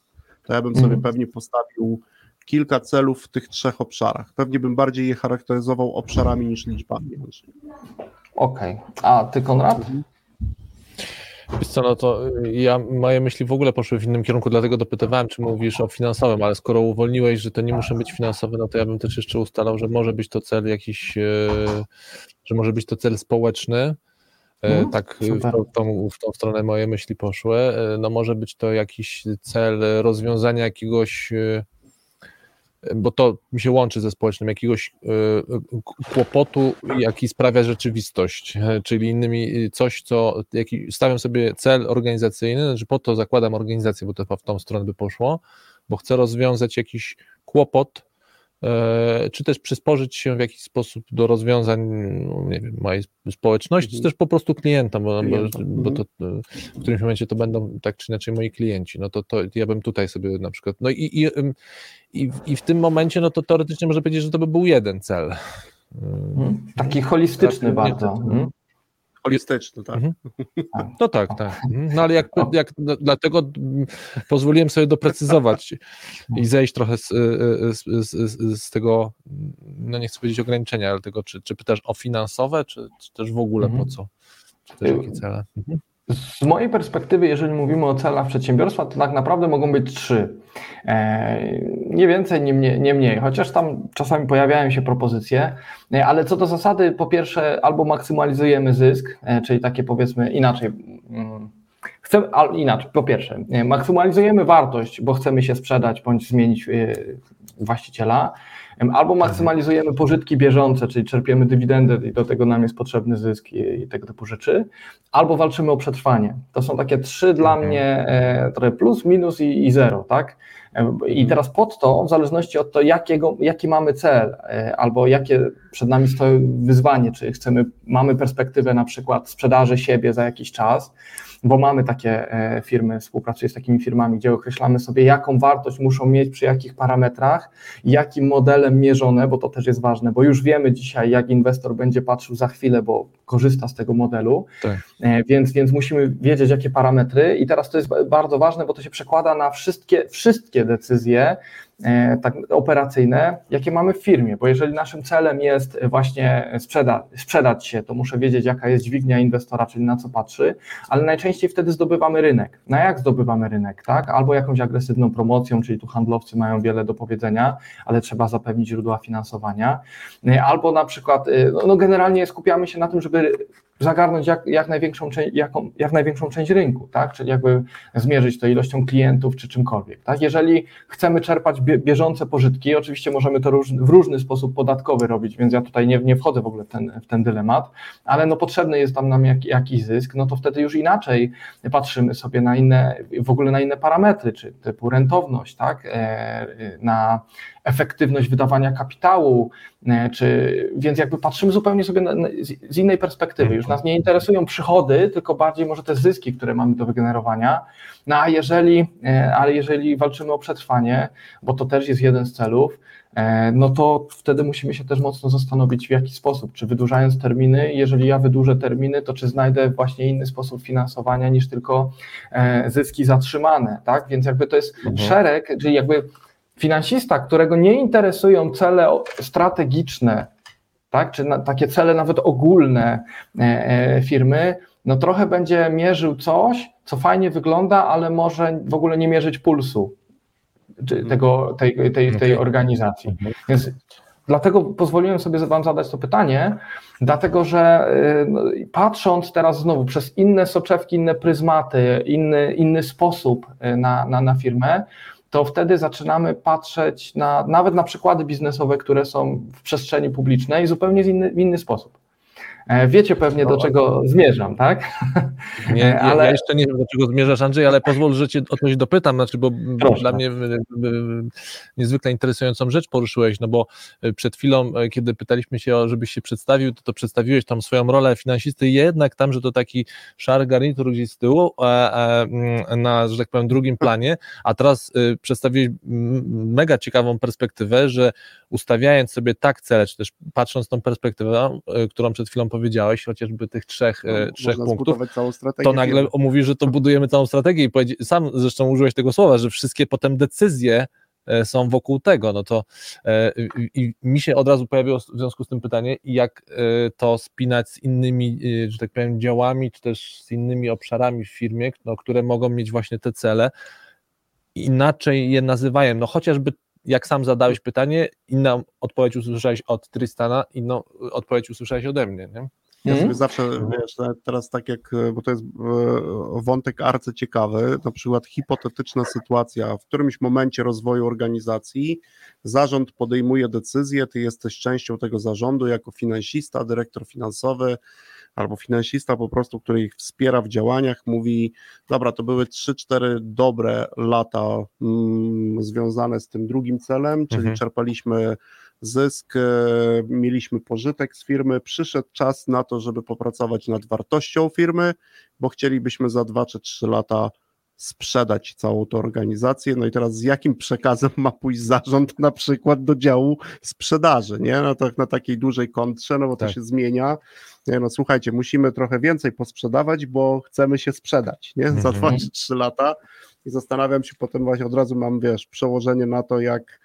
Speaker 2: To ja bym sobie
Speaker 4: Mhm.
Speaker 2: pewnie postawił kilka celów w tych trzech obszarach. Pewnie bym bardziej je charakteryzował obszarami niż liczbami.
Speaker 4: Okej. A ty, Konrad?
Speaker 1: Wiesz co, no to y, ja, moje myśli w ogóle poszły w innym kierunku, dlatego dopytywałem, czy mówisz o finansowym, ale skoro uwolniłeś, że to nie muszą być finansowe, no to ja bym też jeszcze ustalał, że może być to cel jakiś, e, że może być to cel społeczny. E,
Speaker 4: Mhm,
Speaker 1: Tak, w
Speaker 4: super.
Speaker 1: tą, w, tą, w tą stronę moje myśli poszły. E, No może być to jakiś cel rozwiązania jakiegoś, bo to mi się łączy ze społecznym, jakiegoś e, kłopotu, jaki sprawia rzeczywistość, e, czyli innymi e, coś, co jaki, stawiam sobie cel organizacyjny, znaczy po to zakładam organizację, bo to w tą stronę by poszło, bo chcę rozwiązać jakiś kłopot, czy też przysporzyć się w jakiś sposób do rozwiązań, no, nie wiem, mojej społeczności, czy
Speaker 2: Mhm.
Speaker 1: też po prostu klienta, bo,
Speaker 2: Klienta,
Speaker 1: bo to e, w którymś momencie to będą tak czy inaczej moi klienci, no to, to ja bym tutaj sobie na przykład, no i, i, i, w- i w tym momencie, no to teoretycznie można powiedzieć, że to by był jeden cel.
Speaker 4: Mhm. Taki holistyczny
Speaker 1: Tak,
Speaker 4: bardzo.
Speaker 1: nie, to-
Speaker 4: Mhm.
Speaker 2: Holistyczny, tak.
Speaker 1: Mhm. No tak, tak. Mhm. No ale jak, jak dlatego pozwoliłem sobie doprecyzować i zejść trochę z, y, y, z, z, z, z tego, no nie chcę powiedzieć ograniczenia, ale tego, czy, czy pytasz o finansowe, czy, czy też w ogóle po
Speaker 4: Mhm.
Speaker 1: co? Czy też jakie cele? Mhm.
Speaker 4: Z mojej perspektywy, jeżeli mówimy o celach przedsiębiorstwa, to tak naprawdę mogą być trzy. E, nie więcej, nie mniej, nie mniej, chociaż tam czasami pojawiają się propozycje, e, ale co do zasady, po pierwsze, albo maksymalizujemy zysk, e, czyli takie powiedzmy inaczej. Mm, chcemy, inaczej, po pierwsze, maksymalizujemy wartość, bo chcemy się sprzedać bądź zmienić właściciela, Albo maksymalizujemy pożytki bieżące, czyli czerpiemy dywidendy i do tego nam jest potrzebny zysk i, i tego typu rzeczy, albo walczymy o przetrwanie. To są takie trzy dla mnie e, trochę plus, minus i, i zero, tak? I mhm. teraz pod to, w zależności od to, jakiego, jaki mamy cel, e, albo jakie przed nami stoi wyzwanie, czy chcemy, mamy perspektywę na przykład sprzedaży siebie za jakiś czas, bo mamy takie e, firmy, współpracuję z takimi firmami, gdzie określamy sobie, jaką wartość muszą mieć przy jakich parametrach, jakim modelem mierzone, bo to też jest ważne, bo już wiemy dzisiaj, jak inwestor będzie patrzył za chwilę, bo korzysta z tego modelu, tak. E, więc, więc musimy wiedzieć, jakie parametry i teraz to jest bardzo ważne, bo to się przekłada na wszystkie, wszystkie decyzje, tak operacyjne, jakie mamy w firmie, bo jeżeli naszym celem jest właśnie sprzeda sprzedać się, to muszę wiedzieć, jaka jest dźwignia inwestora, czyli na co patrzy, ale najczęściej wtedy zdobywamy rynek. Na jak zdobywamy rynek, tak? Albo jakąś agresywną promocją, czyli tu handlowcy mają wiele do powiedzenia, ale trzeba zapewnić źródła finansowania, e, albo na przykład, e, no, no generalnie skupiamy się na tym, żeby zagarnąć jak, jak, największą, jaką, jak największą część rynku, tak? czyli jakby zmierzyć to ilością klientów czy czymkolwiek. Tak? Jeżeli chcemy czerpać bieżące pożytki, oczywiście możemy to róż, w różny sposób podatkowy robić, więc ja tutaj nie, nie wchodzę w ogóle w ten, w ten dylemat, ale no potrzebny jest tam nam jak, jakiś zysk, no to wtedy już inaczej patrzymy sobie na inne, w ogóle na inne parametry, czy typu rentowność, tak? E, na efektywność wydawania kapitału, e, czy, więc jakby patrzymy zupełnie sobie na, z innej perspektywy. Już nas nie interesują przychody, tylko bardziej może te zyski, które mamy do wygenerowania. No a jeżeli, e, ale jeżeli walczymy o przetrwanie, bo to też jest jeden z celów, e, no to wtedy musimy się też mocno zastanowić, w jaki sposób, czy wydłużając terminy, jeżeli ja wydłużę terminy, to czy znajdę właśnie inny sposób finansowania niż tylko zyski zatrzymane, tak? Więc jakby to jest mhm. szereg, czyli jakby finansista, którego nie interesują cele strategiczne, tak, czy na, takie cele nawet ogólne e, e, firmy, no trochę będzie mierzył coś, co fajnie wygląda, ale może w ogóle nie mierzyć pulsu mhm. tego, tej, tej, tej organizacji. Mhm. Więc dlatego pozwoliłem sobie Wam zadać to pytanie, dlatego że e, no, patrząc teraz znowu przez inne soczewki, inne pryzmaty, inny, inny sposób na, na, na firmę, to wtedy zaczynamy patrzeć na, nawet na przykłady biznesowe, które są w przestrzeni publicznej zupełnie w inny, w inny sposób. E, wiecie pewnie, do czego zmierzam, tak?
Speaker 1: Nie, [laughs] ale... Ja jeszcze nie wiem, do czego zmierzasz, Andrzej, ale pozwól, że cię o coś dopytam, znaczy, bo Proszę. dla mnie niezwykle interesującą rzecz poruszyłeś, no bo e, przed chwilą, e, kiedy pytaliśmy się, żebyś się przedstawił, to, to przedstawiłeś tam swoją rolę finansisty, jednak tam, że to taki szary garnitur gdzieś z tyłu, mm, na, że tak powiem, drugim planie, a teraz przedstawiłeś mega ciekawą perspektywę, że ustawiając sobie tak cele, czy też patrząc tą perspektywę, którą przed chwilą powiedziałeś, chociażby tych trzech, no, e, trzech punktów, to nagle firmy. mówi, że to budujemy całą strategię i sam zresztą użyłeś tego słowa, że wszystkie potem decyzje e, są wokół tego, no to e, i mi się od razu pojawiło w związku z tym pytanie, jak to spinać z innymi, że tak powiem, działami, czy też z innymi obszarami w firmie, no, które mogą mieć właśnie te cele, inaczej je nazywają, no chociażby jak sam zadałeś pytanie, inną odpowiedź usłyszałeś od Tristana, inną odpowiedź usłyszałeś ode mnie, nie?
Speaker 2: Ja sobie mhm. zawsze, wiesz, teraz tak jak, bo to jest e, wątek arcy ciekawy, na przykład hipotetyczna sytuacja, w którymś momencie rozwoju organizacji zarząd podejmuje decyzję, ty jesteś częścią tego zarządu jako finansista, dyrektor finansowy, albo finansista po prostu, który ich wspiera w działaniach, mówi, dobra, to były 3-4 dobre lata mm, związane z tym drugim celem, czyli mhm. czerpaliśmy zysk, e, mieliśmy pożytek z firmy, przyszedł czas na to, żeby popracować nad wartością firmy, bo chcielibyśmy za 2 czy 3 lata sprzedać całą tę organizację. No i teraz z jakim przekazem ma pójść zarząd na przykład do działu sprzedaży, nie? No to na takiej dużej kontrze, no bo tak. to się zmienia. Nie, no słuchajcie, musimy trochę więcej posprzedawać, bo chcemy się sprzedać, nie? Za dwa mhm. czy trzy lata i zastanawiam się potem właśnie od razu mam, wiesz, przełożenie na to, jak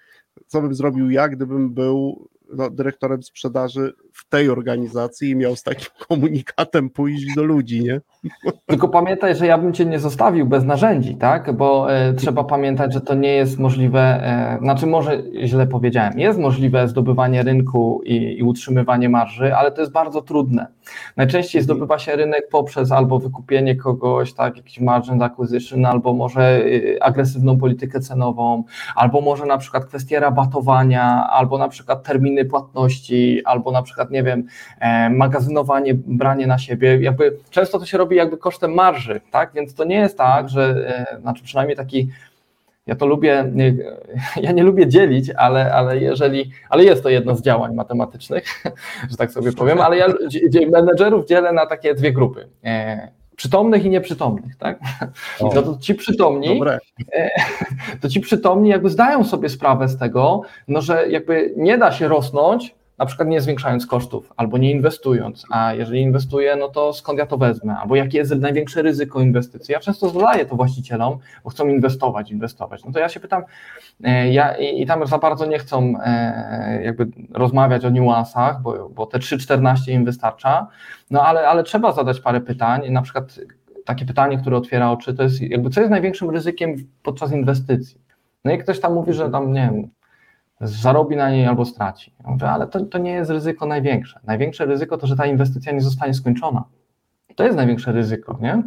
Speaker 2: co bym zrobił ja, gdybym był no, dyrektorem sprzedaży w tej organizacji i miał z takim [laughs] komunikatem pójść do ludzi, nie?
Speaker 4: Tylko pamiętaj, że ja bym cię nie zostawił bez narzędzi, tak? Bo e, trzeba pamiętać, że to nie jest możliwe, e, znaczy może źle powiedziałem, jest możliwe zdobywanie rynku i, i utrzymywanie marży, ale to jest bardzo trudne. Najczęściej
Speaker 2: Mhm.
Speaker 4: zdobywa się rynek poprzez albo wykupienie kogoś, tak, jakiś margin acquisition, albo może y, agresywną politykę cenową, albo może na przykład kwestie rabatowania, albo na przykład terminy płatności, albo na przykład, nie wiem, e, magazynowanie, branie na siebie. Jakby często to się robi jakby kosztem marży, tak? Więc to nie jest tak, że, e, znaczy przynajmniej taki ja to lubię, nie- [laughs] ja nie lubię dzielić, ale, ale jeżeli, ale jest to jedno z działań matematycznych, [laughs] że tak sobie powiem, ale ja menedżerów dzielę na takie dwie grupy. Przytomnych i nieprzytomnych, tak? [laughs]
Speaker 1: O.
Speaker 4: No to ci przytomni,
Speaker 2: Dobre. [laughs]
Speaker 4: to ci przytomni jakby zdają sobie sprawę z tego, no, że jakby nie da się rosnąć, na przykład nie zwiększając kosztów, albo nie inwestując, a jeżeli inwestuję, no to skąd ja to wezmę, albo jakie jest największe ryzyko inwestycji. Ja często zadaję to właścicielom, bo chcą inwestować, inwestować. No to ja się pytam, e, ja, i, i tam za bardzo nie chcą e, jakby rozmawiać o niuansach, bo, bo te 3-14 im wystarcza, no ale, ale trzeba zadać parę pytań, na przykład takie pytanie, które otwiera oczy, to jest jakby co jest największym ryzykiem podczas inwestycji. No i ktoś tam mówi, że tam, nie wiem, zarobi na niej albo straci. Ja mówię, ale to, to nie jest ryzyko największe. Największe ryzyko to, że ta inwestycja nie zostanie skończona. To jest największe ryzyko, nie?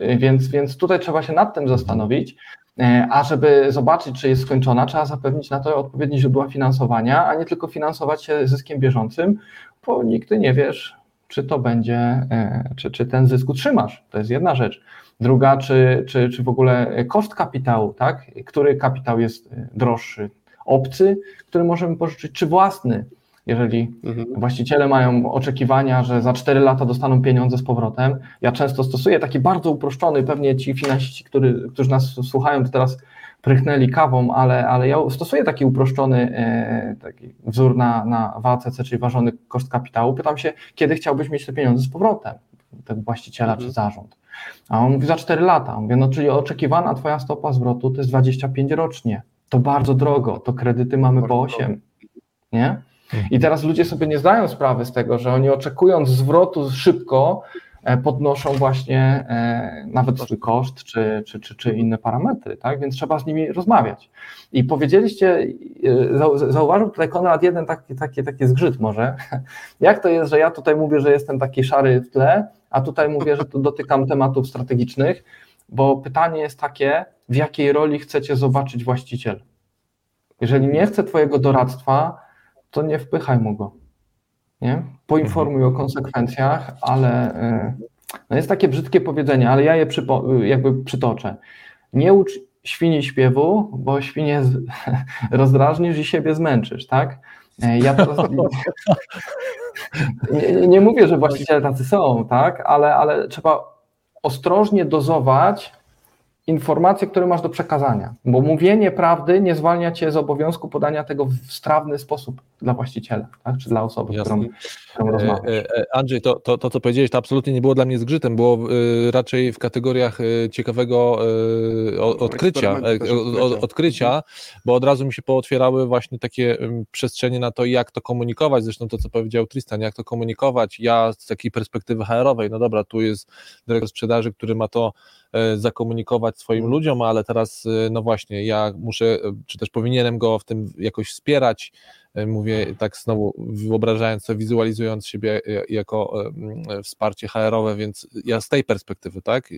Speaker 4: Y, Więc, więc tutaj trzeba się nad tym zastanowić, e, a żeby zobaczyć, czy jest skończona, trzeba zapewnić na to odpowiednie źródła finansowania, a nie tylko finansować się zyskiem bieżącym, bo nigdy nie wiesz, czy to będzie, e, czy, czy ten zysk utrzymasz. To jest jedna rzecz. Druga, czy, czy, czy w ogóle koszt kapitału, tak? Który kapitał jest e, droższy? Obcy, który możemy pożyczyć, czy własny? Jeżeli
Speaker 2: Mhm.
Speaker 4: właściciele mają oczekiwania, że za 4 lata dostaną pieniądze z powrotem. Ja często stosuję taki bardzo uproszczony, pewnie ci finansiści, który, którzy nas słuchają, to teraz prychnęli kawą, ale, ale ja stosuję taki uproszczony e, taki wzór na, na WACC, czyli ważony koszt kapitału. Pytam się, kiedy chciałbyś mieć te pieniądze z powrotem, tego właściciela
Speaker 2: Mhm.
Speaker 4: czy zarząd. A on mówi za 4 lata. Mówię, no czyli oczekiwana twoja stopa zwrotu to jest 25 rocznie. To bardzo drogo, to kredyty mamy po
Speaker 2: Bardzo
Speaker 4: 8. Nie? I teraz ludzie sobie nie zdają sprawy z tego, że oni oczekując zwrotu szybko, e, podnoszą właśnie e, nawet swój koszt czy, czy, czy, czy inne parametry, tak? Więc trzeba z nimi rozmawiać. I powiedzieliście, e, zau- zauważył tutaj Konrad jeden taki, taki, taki zgrzyt może. [laughs] Jak to jest, że ja tutaj mówię, że jestem taki szary w tle, a tutaj mówię, że to dotykam tematów strategicznych, bo pytanie jest takie, w jakiej roli chcecie zobaczyć właściciel? Jeżeli nie chce Twojego doradztwa, to nie wpychaj mu go. Nie? Poinformuj o konsekwencjach, ale y, no jest takie brzydkie powiedzenie, ale ja je przypo, jakby przytoczę. Nie ucz świni śpiewu, bo świnie z, [laughs] rozdrażnisz i siebie zmęczysz, tak? E, Ja teraz [laughs] nie, nie mówię, że właściciele tacy są, tak? Ale, ale trzeba ostrożnie dozować informacje, które masz do przekazania, bo mówienie prawdy nie zwalnia cię z obowiązku podania tego w strawny sposób dla właściciela, tak? czy dla osoby,
Speaker 1: Jasne.
Speaker 4: którą, którą rozmawiasz.
Speaker 1: E, e, Andrzej, to, to, to co powiedziałeś, to absolutnie nie było dla mnie zgrzytem, było e, raczej w kategoriach e, ciekawego e, odkrycia, e,
Speaker 2: odkrycia.
Speaker 1: bo od razu mi się pootwierały właśnie takie em, przestrzenie na to, jak to komunikować, zresztą to, co powiedział Tristan, jak to komunikować, ja z takiej perspektywy HR-owej, no dobra, tu jest dyrektor sprzedaży, który ma to e, zakomunikować swoim ludziom, ale teraz, e, no właśnie, ja muszę, e, czy też powinienem go w tym jakoś wspierać, E, mówię tak znowu wyobrażając sobie, wizualizując siebie e, jako e, wsparcie HR-owe, więc ja z tej perspektywy, tak,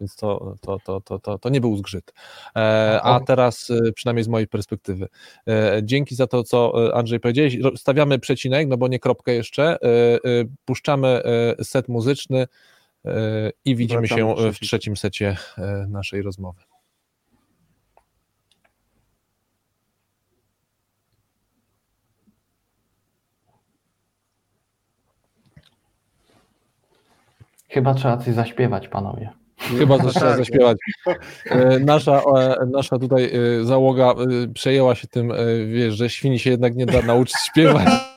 Speaker 1: więc to, to, to, to, to, to nie był zgrzyt. E, A teraz e, przynajmniej z mojej perspektywy. E, Dzięki za to, co e, Andrzej powiedziałeś. Stawiamy przecinek, no bo nie kropkę jeszcze. E, e, Puszczamy e, set muzyczny e, i widzimy się
Speaker 2: w trzecim.
Speaker 1: secie e, naszej rozmowy.
Speaker 4: Chyba trzeba coś zaśpiewać, panowie.
Speaker 1: Chyba że [laughs] trzeba
Speaker 2: Tak.
Speaker 1: zaśpiewać. E, Nasza, e, nasza tutaj załoga przejęła się tym, wiesz, że świni się jednak nie da nauczyć śpiewać.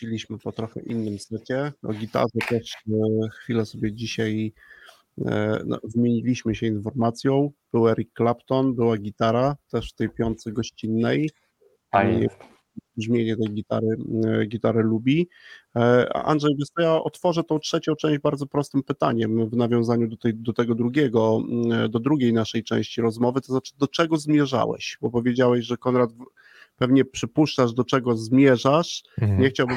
Speaker 2: Wróciliśmy po trochę innym secie. O gitarze też e, chwilę sobie dzisiaj e, no, wymieniliśmy się informacją. Był Eric Clapton, była gitara też w tej piątce gościnnej.
Speaker 4: Fajnie.
Speaker 2: Brzmienie tej gitary, e, gitary lubi. E, Andrzej, co, ja otworzę tą trzecią część bardzo prostym pytaniem w nawiązaniu do, tej, do tego drugiego, mm, do drugiej naszej części rozmowy, to znaczy do czego zmierzałeś? Bo powiedziałeś, że Konrad pewnie przypuszczasz, do czego zmierzasz.
Speaker 1: Mhm.
Speaker 2: Nie chciałbym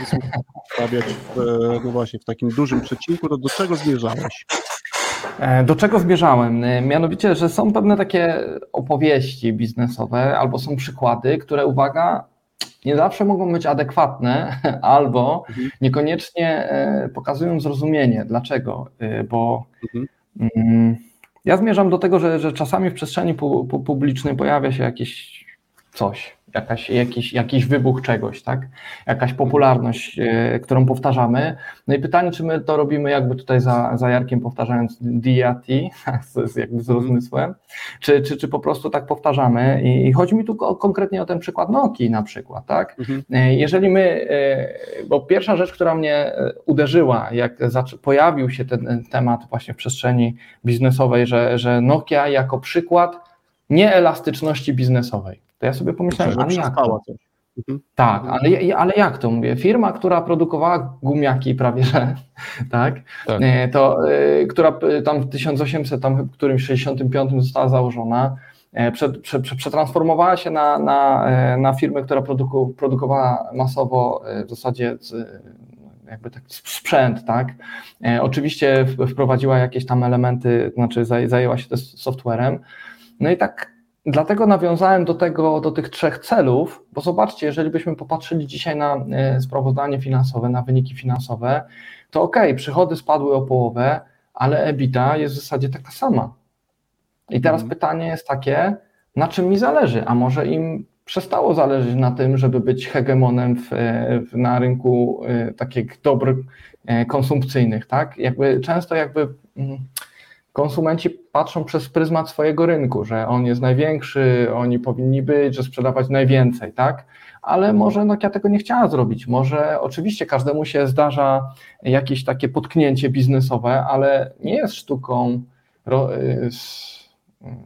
Speaker 2: stawiać w, no właśnie, w takim dużym przecinku, to do czego zmierzałeś?
Speaker 4: E, Do czego zmierzałem? E, Mianowicie, że są pewne takie opowieści biznesowe albo są przykłady, które, uwaga, nie zawsze mogą być adekwatne [laughs] albo
Speaker 2: Mhm.
Speaker 4: niekoniecznie e, pokazują zrozumienie. Dlaczego? Bo
Speaker 2: Mhm.
Speaker 4: mm, ja zmierzam do tego, że, że czasami w przestrzeni pu, pu, publicznej pojawia się jakieś coś, jakaś, jakiś, jakiś wybuch czegoś, tak? Jakaś popularność, e, którą powtarzamy. No i pytanie, czy my to robimy jakby tutaj za, za Jarkiem powtarzając DAT, [laughs] z, jakby z rozmysłem, czy, czy, czy po prostu tak powtarzamy. I, i chodzi mi tu ko- konkretnie o ten przykład Nokii na przykład, tak?
Speaker 2: Mhm.
Speaker 4: E, Jeżeli my, e, bo pierwsza rzecz, która mnie uderzyła, jak pojawił się ten temat właśnie w przestrzeni biznesowej, że, że Nokia jako przykład nieelastyczności biznesowej, to ja sobie pomyślałem,
Speaker 2: Że
Speaker 4: ale jak
Speaker 2: coś.
Speaker 4: Tak, ale, ale jak to mówię? Firma, która produkowała gumiaki prawie że, [laughs] tak,
Speaker 1: Tak.
Speaker 4: E, to, e, która e, tam w 1800, tam w którymś 65 została założona, przed, prze, prze, przetransformowała się na, na, na firmę, która produku, produkowała masowo w zasadzie jakby tak sprzęt, tak. Oczywiście wprowadziła jakieś tam elementy, znaczy zaj- zajęła się też softwarem. No i tak Dlatego nawiązałem do tego, do tych trzech celów, bo zobaczcie, jeżeli byśmy popatrzyli dzisiaj na e, sprawozdanie finansowe, na wyniki finansowe, to ok, przychody spadły o połowę, ale EBITDA jest w zasadzie taka sama. I teraz
Speaker 2: Mhm.
Speaker 4: pytanie jest takie, na czym mi zależy? A może im przestało zależeć na tym, żeby być hegemonem w, e, w, na rynku e, takich dóbr konsumpcyjnych, tak? Jakby często jakby mm, konsumenci patrzą przez pryzmat swojego rynku, że on jest największy, oni powinni być, że sprzedawać najwięcej, tak? Ale może Nokia tego nie chciała zrobić. Może oczywiście każdemu się zdarza jakieś takie potknięcie biznesowe, ale nie jest sztuką. Mm,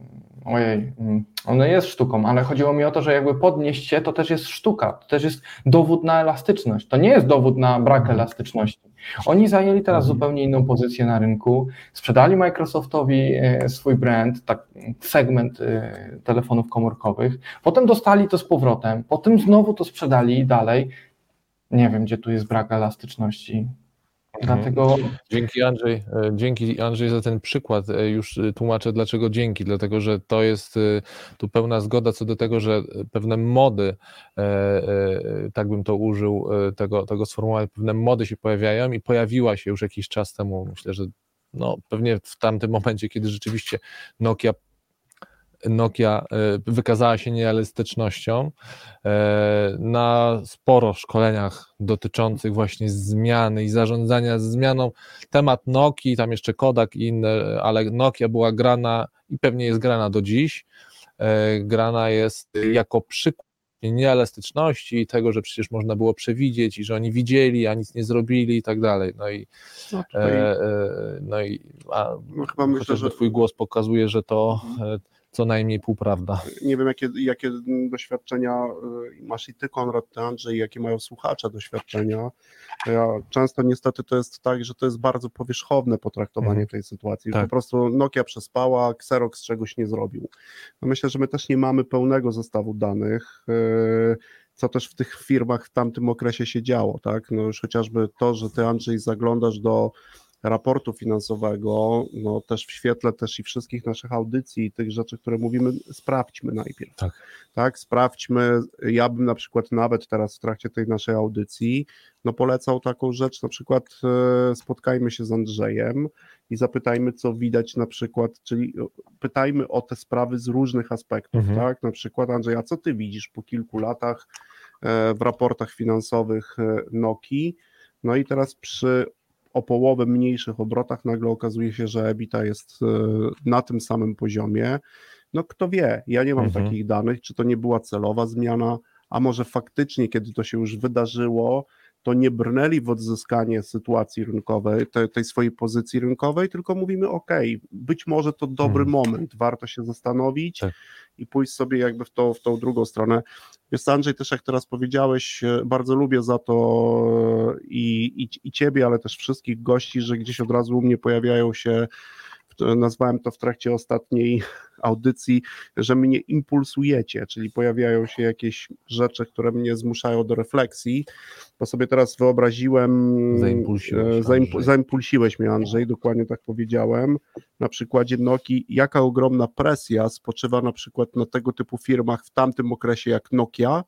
Speaker 4: ojej, mm, ono jest sztuką, ale chodziło mi o to, że jakby podnieść się to też jest sztuka, to też jest dowód na elastyczność. To nie jest dowód na brak elastyczności. Oni zajęli teraz
Speaker 1: Mhm.
Speaker 4: zupełnie inną pozycję na rynku, sprzedali Microsoftowi e, swój brand, tak, segment e, telefonów komórkowych, potem dostali to z powrotem, potem znowu to sprzedali dalej. Nie wiem, gdzie tu jest brak elastyczności.
Speaker 1: Mhm.
Speaker 4: Dlatego
Speaker 1: Dzięki Andrzej, e, dzięki Andrzej za ten przykład. E, Już e, tłumaczę dlaczego dzięki, dlatego że to jest tu pełna zgoda co do tego, że pewne mody, tak bym to użył tego, tego sformułowania, pewne mody się pojawiają i pojawiła się już jakiś czas temu, myślę, że no, pewnie w tamtym momencie, kiedy rzeczywiście Nokia Nokia e, wykazała się nieelastycznością. E, Na sporo szkoleniach dotyczących właśnie zmiany i zarządzania zmianą temat Nokii, tam jeszcze Kodak i inne, ale Nokia była grana i pewnie jest grana do dziś. E, Grana jest jako przykład nieelastyczności i tego, że przecież można było przewidzieć i że oni widzieli, a nic nie zrobili i tak dalej. No i,
Speaker 2: No,
Speaker 1: e,
Speaker 2: tutaj,
Speaker 1: e, no i a,
Speaker 2: no, chyba myślę, że
Speaker 1: twój głos pokazuje, że to e, co najmniej półprawda.
Speaker 2: nie wiem, jakie, jakie doświadczenia y, masz i ty, Konrad, ty, Andrzej, jakie mają słuchacze doświadczenia. Ja często niestety to jest tak, że to jest bardzo powierzchowne potraktowanie
Speaker 1: Mhm.
Speaker 2: tej sytuacji.
Speaker 1: Tak.
Speaker 2: Po prostu Nokia przespała, Xerox czegoś nie zrobił. No myślę, że my też nie mamy pełnego zestawu danych. y, Co też w tych firmach w tamtym okresie się działo, tak? No już chociażby to, że ty, Andrzej, zaglądasz do raportu finansowego, no też w świetle też i wszystkich naszych audycji i tych rzeczy, które mówimy, sprawdźmy najpierw.
Speaker 1: Tak.
Speaker 2: Tak, sprawdźmy. Ja bym na przykład nawet teraz w trakcie tej naszej audycji, no polecał taką rzecz, na przykład e, spotkajmy się z Andrzejem i zapytajmy, co widać na przykład, czyli e, pytajmy o te sprawy z różnych aspektów,
Speaker 1: Mhm.
Speaker 2: tak? Na przykład Andrzej, a co ty widzisz po kilku latach e, w raportach finansowych Nokii? No i teraz przy o połowę mniejszych obrotach nagle okazuje się, że EBITDA jest e, na tym samym poziomie. No kto wie, ja nie mam
Speaker 1: Mhm.
Speaker 2: takich danych, czy to nie była celowa zmiana, a może faktycznie, kiedy to się już wydarzyło, to nie brnęli w odzyskanie sytuacji rynkowej, tej, tej swojej pozycji rynkowej, tylko mówimy, ok, być może to dobry
Speaker 1: Mhm.
Speaker 2: moment, warto się zastanowić
Speaker 1: Tak.
Speaker 2: i pójść sobie jakby w, to, w tą drugą stronę. Wiesz, Andrzej, też jak teraz powiedziałeś, e, bardzo lubię za to e, i, i, i ciebie, ale też wszystkich gości, że gdzieś od razu u mnie pojawiają się, nazwałem to w trakcie ostatniej audycji, że mnie impulsujecie, czyli pojawiają się jakieś rzeczy, które mnie zmuszają do refleksji, bo sobie teraz wyobraziłem,
Speaker 1: Zaimpulsiłeś,
Speaker 2: e, zaimpu, zaimpulsiłeś mnie Andrzej, dokładnie tak powiedziałem, na przykładzie Nokii, jaka ogromna presja spoczywa na przykład na tego typu firmach w tamtym okresie jak Nokia,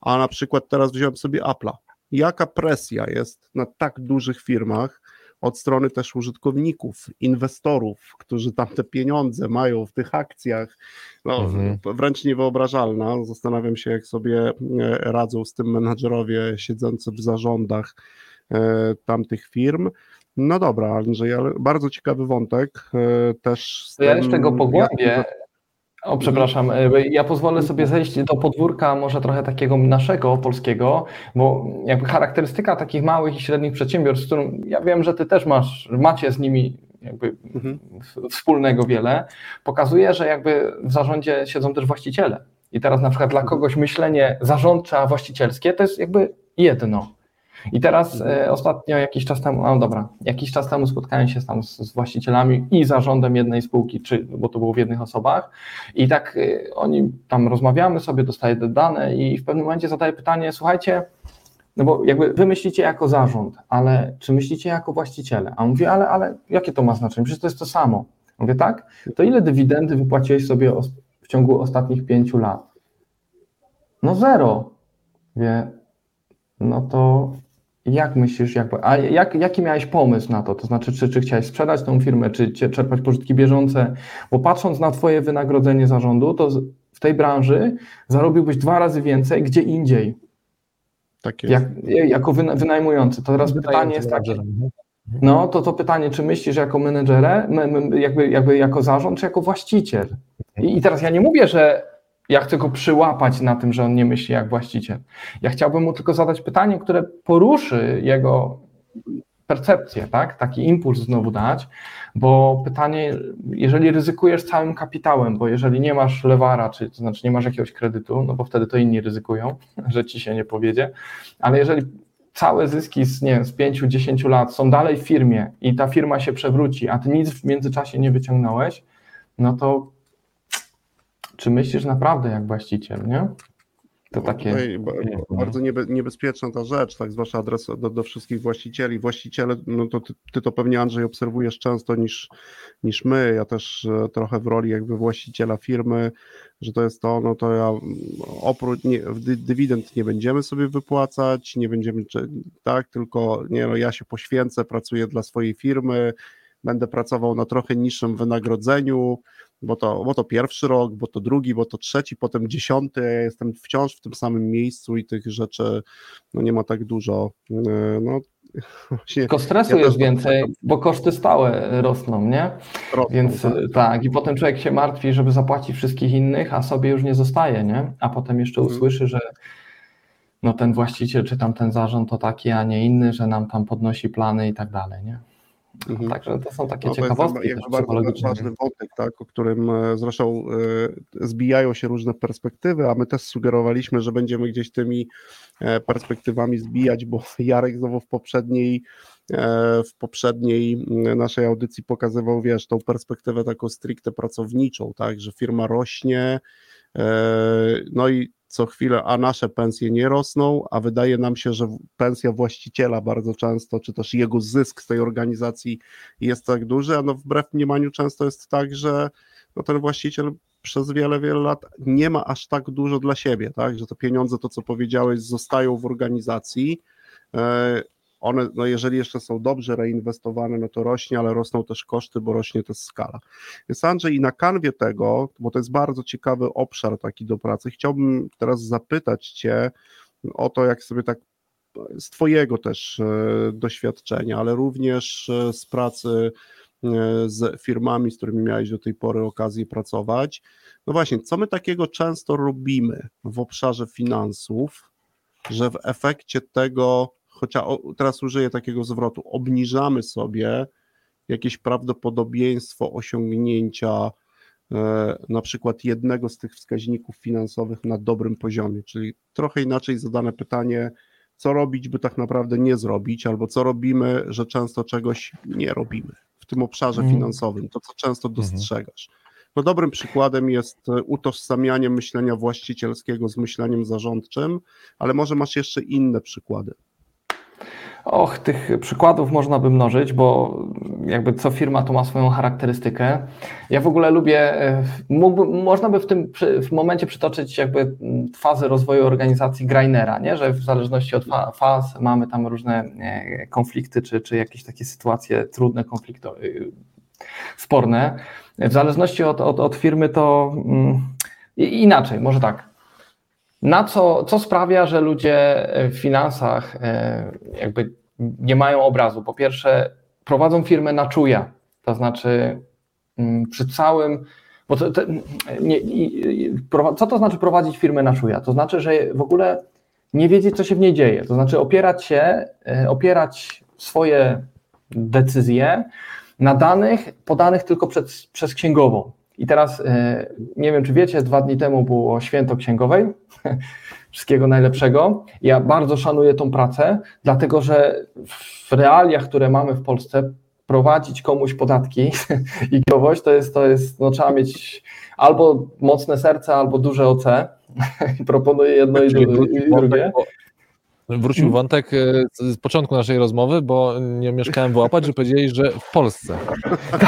Speaker 2: a na przykład teraz wziąłem sobie Apple'a. Jaka presja jest na tak dużych firmach od strony też użytkowników, inwestorów, którzy tam te pieniądze mają w tych akcjach, no,
Speaker 1: Mhm.
Speaker 2: wręcz niewyobrażalna. Zastanawiam się, jak sobie e, radzą z tym menadżerowie siedzący w zarządach e, tamtych firm. No dobra, Andrzej, ale bardzo ciekawy wątek. e, Też z
Speaker 4: ja
Speaker 2: tym,
Speaker 4: jeszcze go pogłębię. O, przepraszam, e, ja pozwolę sobie zejść do podwórka może trochę takiego naszego, polskiego, bo jakby charakterystyka takich małych i średnich przedsiębiorstw, z którym ja wiem, że ty też masz, macie z nimi jakby
Speaker 2: Mhm.
Speaker 4: wspólnego wiele, pokazuje, że jakby w zarządzie siedzą też właściciele. I teraz na przykład dla kogoś myślenie zarządcze, a właścicielskie to jest jakby jedno. I teraz e, ostatnio jakiś czas temu, no dobra, jakiś czas temu spotkałem się tam z, z właścicielami i zarządem jednej spółki, czy, bo to było w jednych osobach i tak e, oni tam rozmawiamy sobie, dostaję te dane i w pewnym momencie zadaję pytanie, słuchajcie, no bo jakby wy myślicie jako zarząd, ale czy myślicie jako właściciele? A on mówi, ale, ale jakie to ma znaczenie? Przecież to jest to samo. Mówię, tak? To ile dywidendy wypłaciłeś sobie w ciągu ostatnich pięciu lat? No zero. Wie, no to jak myślisz, jak, a jak, jaki miałeś pomysł na to? To znaczy, czy, czy chciałeś sprzedać tą firmę, czy czerpać pożytki bieżące? Bo patrząc na twoje wynagrodzenie zarządu, to w tej branży zarobiłbyś dwa razy więcej gdzie indziej,
Speaker 2: Tak jest.
Speaker 4: jak, jako wyna, wynajmujący. To teraz pytanie jest takie, no to to pytanie, czy myślisz jako menedżerę, jakby, jakby jako zarząd, czy jako właściciel? I, I teraz ja nie mówię, że ja chcę go przyłapać na tym, że on nie myśli jak właściciel. Ja chciałbym mu tylko zadać pytanie, które poruszy jego percepcję, tak? Taki impuls znowu dać, bo pytanie, jeżeli ryzykujesz całym kapitałem, bo jeżeli nie masz lewara, czy to znaczy nie masz jakiegoś kredytu, no bo wtedy to inni ryzykują, [laughs] że ci się nie powiedzie, ale jeżeli całe zyski z, nie wiem, z 5-10 lat są dalej w firmie i ta firma się przewróci, a ty nic w międzyczasie nie wyciągnąłeś, no to czy myślisz naprawdę jak właściciel, nie? To
Speaker 2: No,
Speaker 4: takie.
Speaker 2: bardzo niebe, niebezpieczna ta rzecz, tak, zwłaszcza adres do, do wszystkich właścicieli. Właściciele, no to ty, ty to pewnie Andrzej obserwujesz często niż, niż my. Ja też e, trochę w roli jakby właściciela firmy, że to jest to, no to ja oprócz nie, dy- dywidend nie będziemy sobie wypłacać, nie będziemy, tak, tylko nie, no ja się poświęcę, pracuję dla swojej firmy, będę pracował na trochę niższym wynagrodzeniu, bo to, bo to pierwszy rok, bo to drugi, bo to trzeci, potem dziesiąty, ja jestem wciąż w tym samym miejscu i tych rzeczy no nie ma tak dużo. E, No, [laughs] właśnie
Speaker 4: Tylko stresu
Speaker 2: Ja
Speaker 4: jest
Speaker 2: to-
Speaker 4: więcej, bo koszty stałe rosną, nie?
Speaker 2: rosną,
Speaker 4: Więc
Speaker 2: tak.
Speaker 4: tak, i potem człowiek się martwi, żeby zapłacić wszystkich innych, a sobie już nie zostaje, nie? A potem jeszcze
Speaker 2: Mhm.
Speaker 4: usłyszy, że no ten właściciel czy tam ten zarząd to taki, a nie inny, że nam tam podnosi plany i tak dalej, nie?
Speaker 2: Mhm.
Speaker 4: Także to są takie
Speaker 2: No, to jest
Speaker 4: ciekawostki też
Speaker 2: bardzo ważny wątek, tak, o którym e, zresztą e, zbijają się różne perspektywy, a my też sugerowaliśmy, że będziemy gdzieś tymi e, perspektywami zbijać, bo [laughs] Jarek znowu w poprzedniej w poprzedniej m, naszej audycji pokazywał, wiesz, tą perspektywę taką stricte pracowniczą, tak, że firma rośnie, no i co chwilę, a nasze pensje nie rosną, a wydaje nam się, że pensja właściciela bardzo często, czy też jego zysk z tej organizacji jest tak duży, a no wbrew mniemaniu często jest tak, że no ten właściciel przez wiele, wiele lat nie ma aż tak dużo dla siebie, tak, że te pieniądze, to co powiedziałeś, zostają w organizacji, e, one, no jeżeli jeszcze są dobrze reinwestowane, no to rośnie, ale rosną też koszty, bo rośnie też skala. Więc Andrzej, i na kanwie tego, bo to jest bardzo ciekawy obszar taki do pracy, chciałbym teraz zapytać Cię o to, jak sobie tak z Twojego też e, doświadczenia, ale również e, z pracy e, z firmami, z którymi miałeś do tej pory okazję pracować. No właśnie, co my takiego często robimy w obszarze finansów, że w efekcie tego, chociaż teraz użyję takiego zwrotu, obniżamy sobie jakieś prawdopodobieństwo osiągnięcia e, na przykład jednego z tych wskaźników finansowych na dobrym poziomie, czyli trochę inaczej zadane pytanie, co robić, by tak naprawdę nie zrobić, albo co robimy, że często czegoś nie robimy w tym obszarze
Speaker 4: Mhm.
Speaker 2: finansowym, to co często dostrzegasz. No dobrym przykładem jest e, utożsamianie myślenia właścicielskiego z myśleniem zarządczym, ale może masz jeszcze inne przykłady.
Speaker 4: Och, tych przykładów można by mnożyć, bo jakby co firma to ma swoją charakterystykę. Ja w ogóle lubię, e, mógłby, można by w tym w momencie przytoczyć jakby mm, fazę rozwoju organizacji Greinera, nie? że w zależności od fa, faz mamy tam różne konflikty, czy, czy jakieś takie sytuacje trudne, konflikto, y, sporne. W zależności od, od, od firmy to mm, inaczej, może tak. Na co, co sprawia, że ludzie w finansach e, jakby nie mają obrazu? Po pierwsze, prowadzą firmę na czuja, to znaczy mm, przy całym. Bo to, to, nie, co to znaczy prowadzić firmę na czuja? To znaczy, że w ogóle nie wiedzieć, co się w niej dzieje. To znaczy opierać się, e, opierać swoje decyzje na danych podanych tylko przez, przez księgową. I teraz e, nie wiem, czy wiecie, dwa dni temu było święto księgowej. [laughs] Wszystkiego najlepszego. Ja bardzo szanuję tą pracę, dlatego że w realiach, które mamy w Polsce, prowadzić komuś podatki [laughs] i księgowość to jest, to jest no, trzeba mieć albo mocne serce, albo duże OC. [laughs] Proponuję jedno i, i drugie.
Speaker 1: Wrócił
Speaker 4: Hmm.
Speaker 1: wątek e, z początku naszej rozmowy, bo nie mieszkałem wyłapać, że powiedzieli, że w Polsce.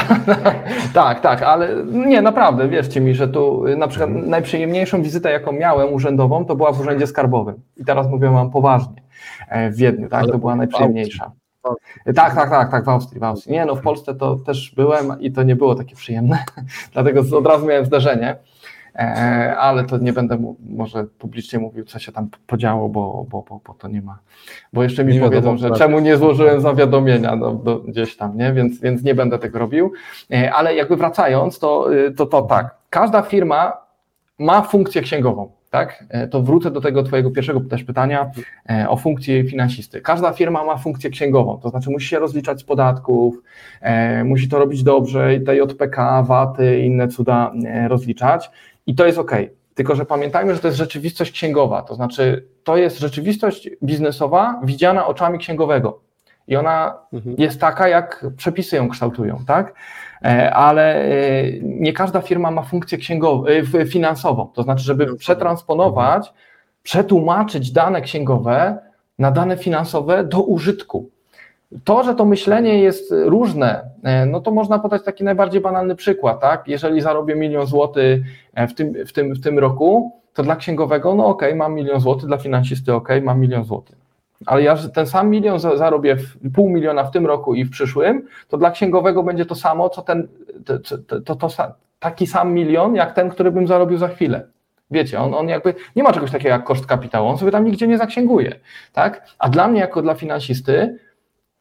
Speaker 1: [laughs]
Speaker 4: tak, tak, ale nie, naprawdę, wierzcie mi, że tu y, na przykład najprzyjemniejszą wizytę, jaką miałem urzędową, to była w Urzędzie Skarbowym. I teraz mówię wam poważnie, e, w Wiedniu, tak,
Speaker 1: Ale
Speaker 4: to była najprzyjemniejsza. Tak, tak, tak, tak, w Austrii, w Austrii. Nie, no w Polsce to też byłem i to nie było takie przyjemne, [laughs] dlatego od razu miałem zdarzenie, e, ale to nie będę mu, może publicznie mówił, co się tam podziało, bo, bo, bo, bo to nie ma, bo jeszcze mi
Speaker 1: Nie wiadomo,
Speaker 4: powiedzą, że
Speaker 1: tak.
Speaker 4: czemu nie złożyłem zawiadomienia do, do, gdzieś tam, nie? Więc, więc nie będę tego robił, E, ale jakby wracając, to, y, to, to tak, każda firma ma funkcję księgową. Tak? E, To wrócę do tego Twojego pierwszego też pytania e, o funkcję finansisty. Każda firma ma funkcję księgową, to znaczy musi się rozliczać z podatków, e, musi to robić dobrze i te JPK, VAT-y i inne cuda e, rozliczać i to jest ok. Tylko, że pamiętajmy, że to jest rzeczywistość księgowa, to znaczy to jest rzeczywistość biznesowa widziana oczami księgowego. I ona
Speaker 2: Mhm.
Speaker 4: jest taka, jak przepisy ją kształtują, tak? E, Ale e, nie każda firma ma funkcję księgową, e, finansową. To znaczy, żeby przetransponować, przetłumaczyć dane księgowe na dane finansowe do użytku. To, że to myślenie jest różne, e, no to można podać taki najbardziej banalny przykład, tak? Jeżeli zarobię milion złotych e, w tym, w tym, w tym roku, to dla księgowego, no okej, mam milion złotych, dla finansisty okej, mam milion złotych. Ale ja ten sam milion za- zarobię w pół miliona w tym roku i w przyszłym, to dla księgowego będzie to samo, co ten, to, to, to, to taki sam milion, jak ten, który bym zarobił za chwilę. Wiecie, on, on jakby nie ma czegoś takiego jak koszt kapitału, on sobie tam nigdzie nie zaksięguje, tak? A dla mnie jako dla finansisty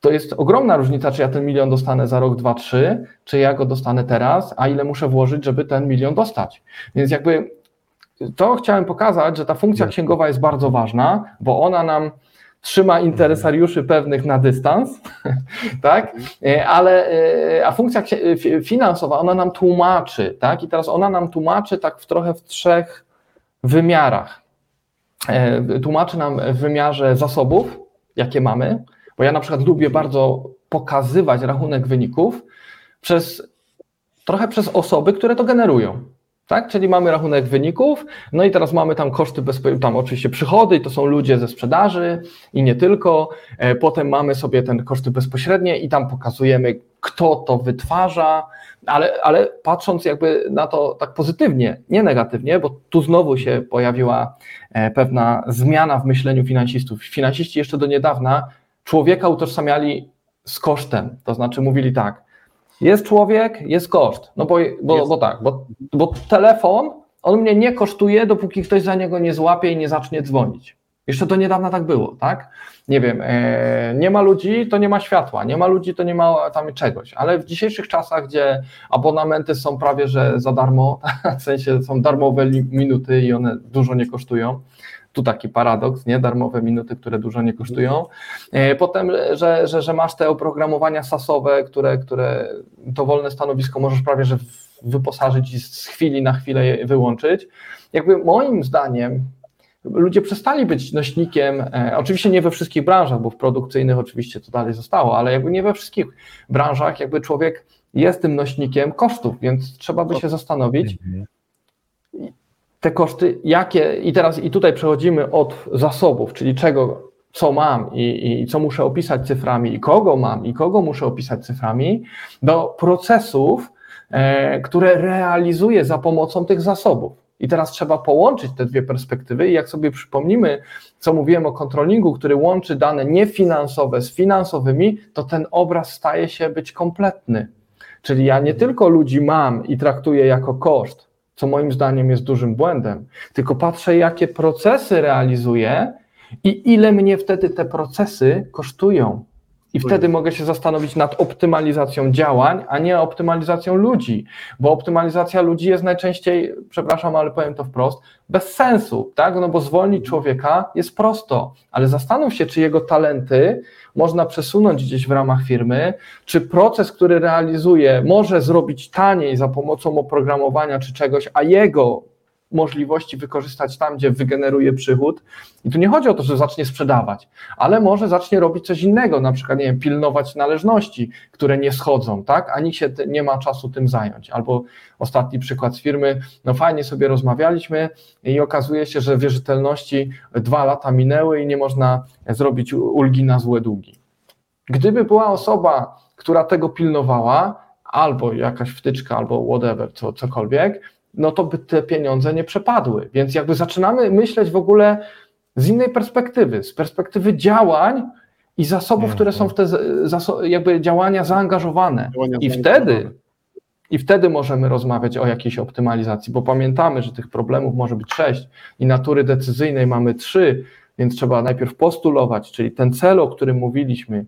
Speaker 4: to jest ogromna różnica, czy ja ten milion dostanę za rok, dwa, trzy, czy ja go dostanę teraz, a ile muszę włożyć, żeby ten milion dostać. Więc jakby to chciałem pokazać, że ta funkcja księgowa jest bardzo ważna, bo ona nam trzyma interesariuszy pewnych na dystans, [laughs] tak? E, Ale e, a funkcja fi- finansowa, ona nam tłumaczy, tak? I teraz ona nam tłumaczy tak w trochę w trzech wymiarach. E, Tłumaczy nam w wymiarze zasobów, jakie mamy, bo ja na przykład lubię bardzo pokazywać rachunek wyników przez trochę przez osoby, które to generują. Tak? Czyli mamy rachunek wyników, no i teraz mamy tam koszty bezpośrednie, tam oczywiście przychody, i to są ludzie ze sprzedaży i nie tylko. E, Potem mamy sobie ten koszty bezpośrednie i tam pokazujemy, kto to wytwarza, ale, ale patrząc jakby na to tak pozytywnie, nie negatywnie, bo tu znowu się pojawiła e, pewna zmiana w myśleniu finansistów. Finansiści jeszcze do niedawna człowieka utożsamiali z kosztem, to znaczy mówili tak, jest człowiek, jest koszt. No bo, bo, bo tak, bo, bo telefon, on mnie nie kosztuje, dopóki ktoś za niego nie złapie i nie zacznie dzwonić. Jeszcze do niedawna tak było, tak? Nie wiem, e, nie ma ludzi, to nie ma światła, nie ma ludzi, to nie ma tam czegoś, ale w dzisiejszych czasach, gdzie abonamenty są prawie że za darmo, [laughs] w sensie są darmowe minuty i one dużo nie kosztują, tu taki paradoks, nie? Darmowe minuty, które dużo nie kosztują. E, potem, że, że, że masz te oprogramowania sasowe, które, które to wolne stanowisko możesz prawie że wyposażyć i z chwili na chwilę je wyłączyć. Jakby moim zdaniem ludzie przestali być nośnikiem, e, oczywiście nie we wszystkich branżach, bo w produkcyjnych oczywiście to dalej zostało, ale jakby nie we wszystkich branżach jakby człowiek jest tym nośnikiem kosztów, więc trzeba by się zastanowić, te koszty, jakie, i teraz i tutaj przechodzimy od zasobów, czyli czego, co mam i, i co muszę opisać cyframi, i kogo mam, i kogo muszę opisać cyframi, do procesów, e, które realizuję za pomocą tych zasobów. I teraz trzeba połączyć te dwie perspektywy. I jak sobie przypomnimy, co mówiłem o kontrolingu, który łączy dane niefinansowe z finansowymi, to ten obraz staje się być kompletny. Czyli ja nie tylko ludzi mam i traktuję jako koszt, co moim zdaniem jest dużym błędem, tylko patrzę, jakie procesy realizuję i ile mnie wtedy te procesy kosztują. I wtedy mogę się zastanowić nad optymalizacją działań, a nie optymalizacją ludzi, bo optymalizacja ludzi jest najczęściej, przepraszam, ale powiem to wprost, bez sensu, tak? No bo zwolnić człowieka jest prosto, ale zastanów się, czy jego talenty można przesunąć gdzieś w ramach firmy, czy proces, który realizuje, może zrobić taniej za pomocą oprogramowania czy czegoś, a jego możliwości wykorzystać tam, gdzie wygeneruje przychód. I tu nie chodzi o to, że zacznie sprzedawać, ale może zacznie robić coś innego, na przykład, nie wiem, pilnować należności, które nie schodzą, tak? A się nie ma czasu tym zająć. Albo ostatni przykład z firmy, no fajnie sobie rozmawialiśmy i okazuje się, że wierzytelności dwa lata minęły i nie można zrobić ulgi na złe długi. Gdyby była osoba, która tego pilnowała, albo jakaś wtyczka, albo whatever, co, cokolwiek, no to by te pieniądze nie przepadły. Więc jakby zaczynamy myśleć w ogóle z innej perspektywy, z perspektywy działań i zasobów, które są w te jakby działania zaangażowane. Działania I wtedy i wtedy możemy rozmawiać o jakiejś optymalizacji, bo pamiętamy, że tych problemów może być sześć i natury decyzyjnej mamy trzy, więc trzeba najpierw postulować, czyli ten cel, o którym mówiliśmy,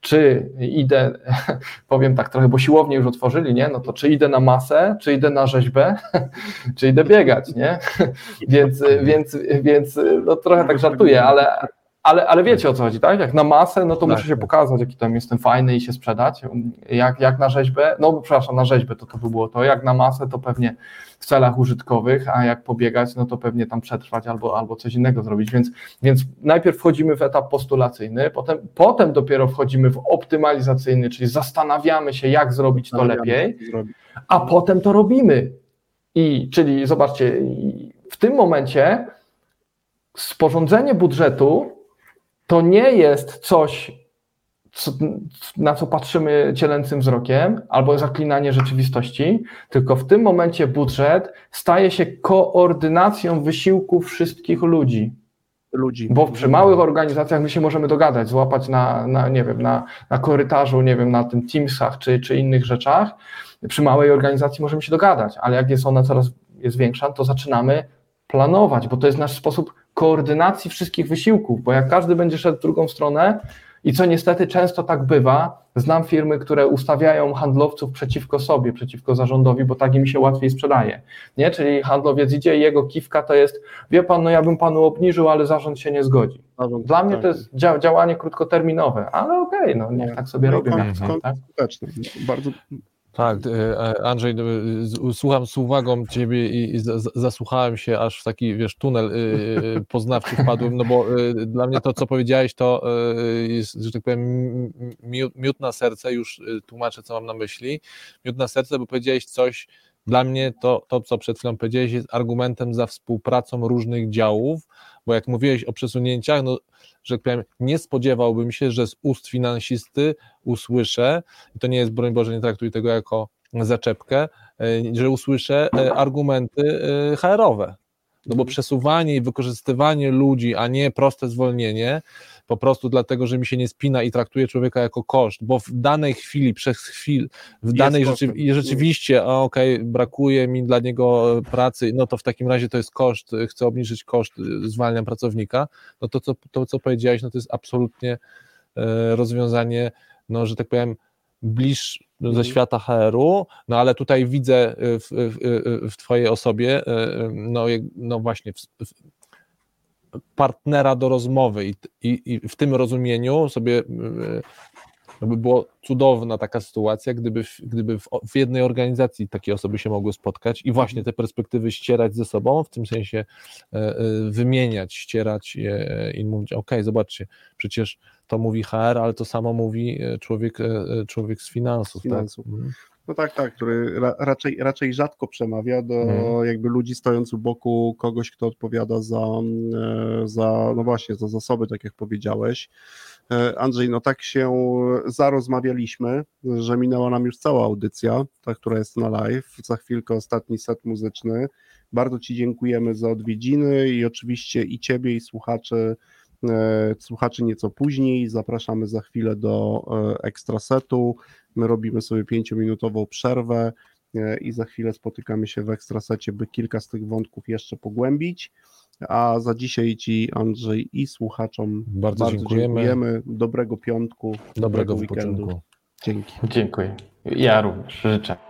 Speaker 4: czy idę, [laughs] powiem tak trochę, bo siłownie już otworzyli, nie? No to czy idę na masę, czy idę na rzeźbę, [laughs] czy idę biegać, nie? [laughs] więc, więc, więc no trochę tak żartuję, ale, ale, ale wiecie o co chodzi, tak? Jak na masę, no to tak. muszę się pokazać, jaki tam jestem fajny i się sprzedać. Jak, jak na rzeźbę, no przepraszam, na rzeźbę to to by było to. Jak na masę, to pewnie w celach użytkowych, a jak pobiegać, no to pewnie tam przetrwać albo, albo coś innego zrobić. Więc, więc najpierw wchodzimy w etap postulacyjny, potem, potem dopiero wchodzimy w optymalizacyjny, czyli zastanawiamy się, jak zrobić to lepiej, a potem to robimy. I czyli zobaczcie, w tym momencie sporządzenie budżetu to nie jest coś, co, na co patrzymy cielęcym wzrokiem, albo zaklinanie rzeczywistości, tylko w tym momencie budżet staje się koordynacją wysiłku wszystkich ludzi. Ludzi. Bo przy małych organizacjach my się możemy dogadać, złapać na, na nie wiem, na, na korytarzu, nie wiem, na tym Teamsach czy, czy innych rzeczach. Przy małej organizacji możemy się dogadać, ale jak jest ona coraz jest większa, to zaczynamy planować, bo to jest nasz sposób koordynacji wszystkich wysiłków, bo jak każdy będzie szedł w drugą stronę, i co niestety często tak bywa, znam firmy, które ustawiają handlowców przeciwko sobie, przeciwko zarządowi, bo tak im się łatwiej sprzedaje. Nie? Czyli handlowiec idzie i jego kiwka to jest, wie pan, no ja bym panu obniżył, ale zarząd się nie zgodzi. Dla mnie to jest działanie krótkoterminowe, ale okej, okay, no niech tak sobie no robią. Tak?
Speaker 2: Skuteczne. Bardzo
Speaker 1: tak, e, Andrzej, e, słucham z uwagą Ciebie i zasłuchałem się, aż w taki, wiesz, tunel e, poznawczy wpadłem, no bo dla mnie to, co powiedziałeś, to jest, że tak powiem, miód na serce, już tłumaczę, co mam na myśli, miód na serce, bo powiedziałeś coś, dla mnie to, to, co przed chwilą powiedziałeś, jest argumentem za współpracą różnych działów, bo jak mówiłeś o przesunięciach, no że tak powiem, nie spodziewałbym się, że z ust finansisty usłyszę, i to nie jest, broń Boże, nie traktuj tego jako zaczepkę, e, że usłyszę e, argumenty e, HR-owe. No bo
Speaker 2: Mhm.
Speaker 1: przesuwanie i wykorzystywanie ludzi, a nie proste zwolnienie, po prostu dlatego, że mi się nie spina i traktuje człowieka jako koszt, bo w danej chwili, przez chwil, w danej rzeczy, i rzeczywiście, a okej, brakuje mi dla niego pracy, no to w takim razie to jest koszt, chcę obniżyć koszt, e, zwalniam pracownika, no to co, to, co powiedziałeś, no to jest absolutnie e, rozwiązanie, no że tak powiem, bliż ze
Speaker 2: Mhm.
Speaker 1: świata HR-u, no ale tutaj widzę e, w, w, w twojej osobie, no, no właśnie, w, w, partnera do rozmowy i, i, i w tym rozumieniu sobie e, no by było cudowna taka sytuacja, gdyby, w, gdyby w, w jednej organizacji takie osoby się mogły spotkać i właśnie te perspektywy ścierać ze sobą, w tym sensie e, e, wymieniać, ścierać je i mówić, ok, zobaczcie, przecież to mówi HR, ale to samo mówi e, człowiek, e, e, człowiek z finansów.
Speaker 2: Z finansów.
Speaker 1: Tak?
Speaker 2: No tak, tak, który ra, raczej, raczej rzadko przemawia do
Speaker 1: Mhm.
Speaker 2: jakby ludzi stojąc u boku kogoś, kto odpowiada za, e, za, no właśnie, za zasoby, tak jak powiedziałeś. E, Andrzej, no tak się zarozmawialiśmy, że minęła nam już cała audycja, ta, która jest na live. Za chwilkę ostatni set muzyczny. Bardzo Ci dziękujemy za odwiedziny i oczywiście i Ciebie, i słuchaczy, e, słuchaczy nieco później. Zapraszamy za chwilę do e, ekstra setu. My robimy sobie pięciominutową przerwę e, i za chwilę spotykamy się w ekstrasecie, by kilka z tych wątków jeszcze pogłębić. A za dzisiaj Ci, Andrzej, i słuchaczom
Speaker 1: Bardzo dziękujemy.
Speaker 2: dziękujemy. Dobrego piątku,
Speaker 1: Dobrego
Speaker 2: weekendu.
Speaker 1: wypoczynku.
Speaker 2: Dzięki.
Speaker 4: Dziękuję. Ja również życzę.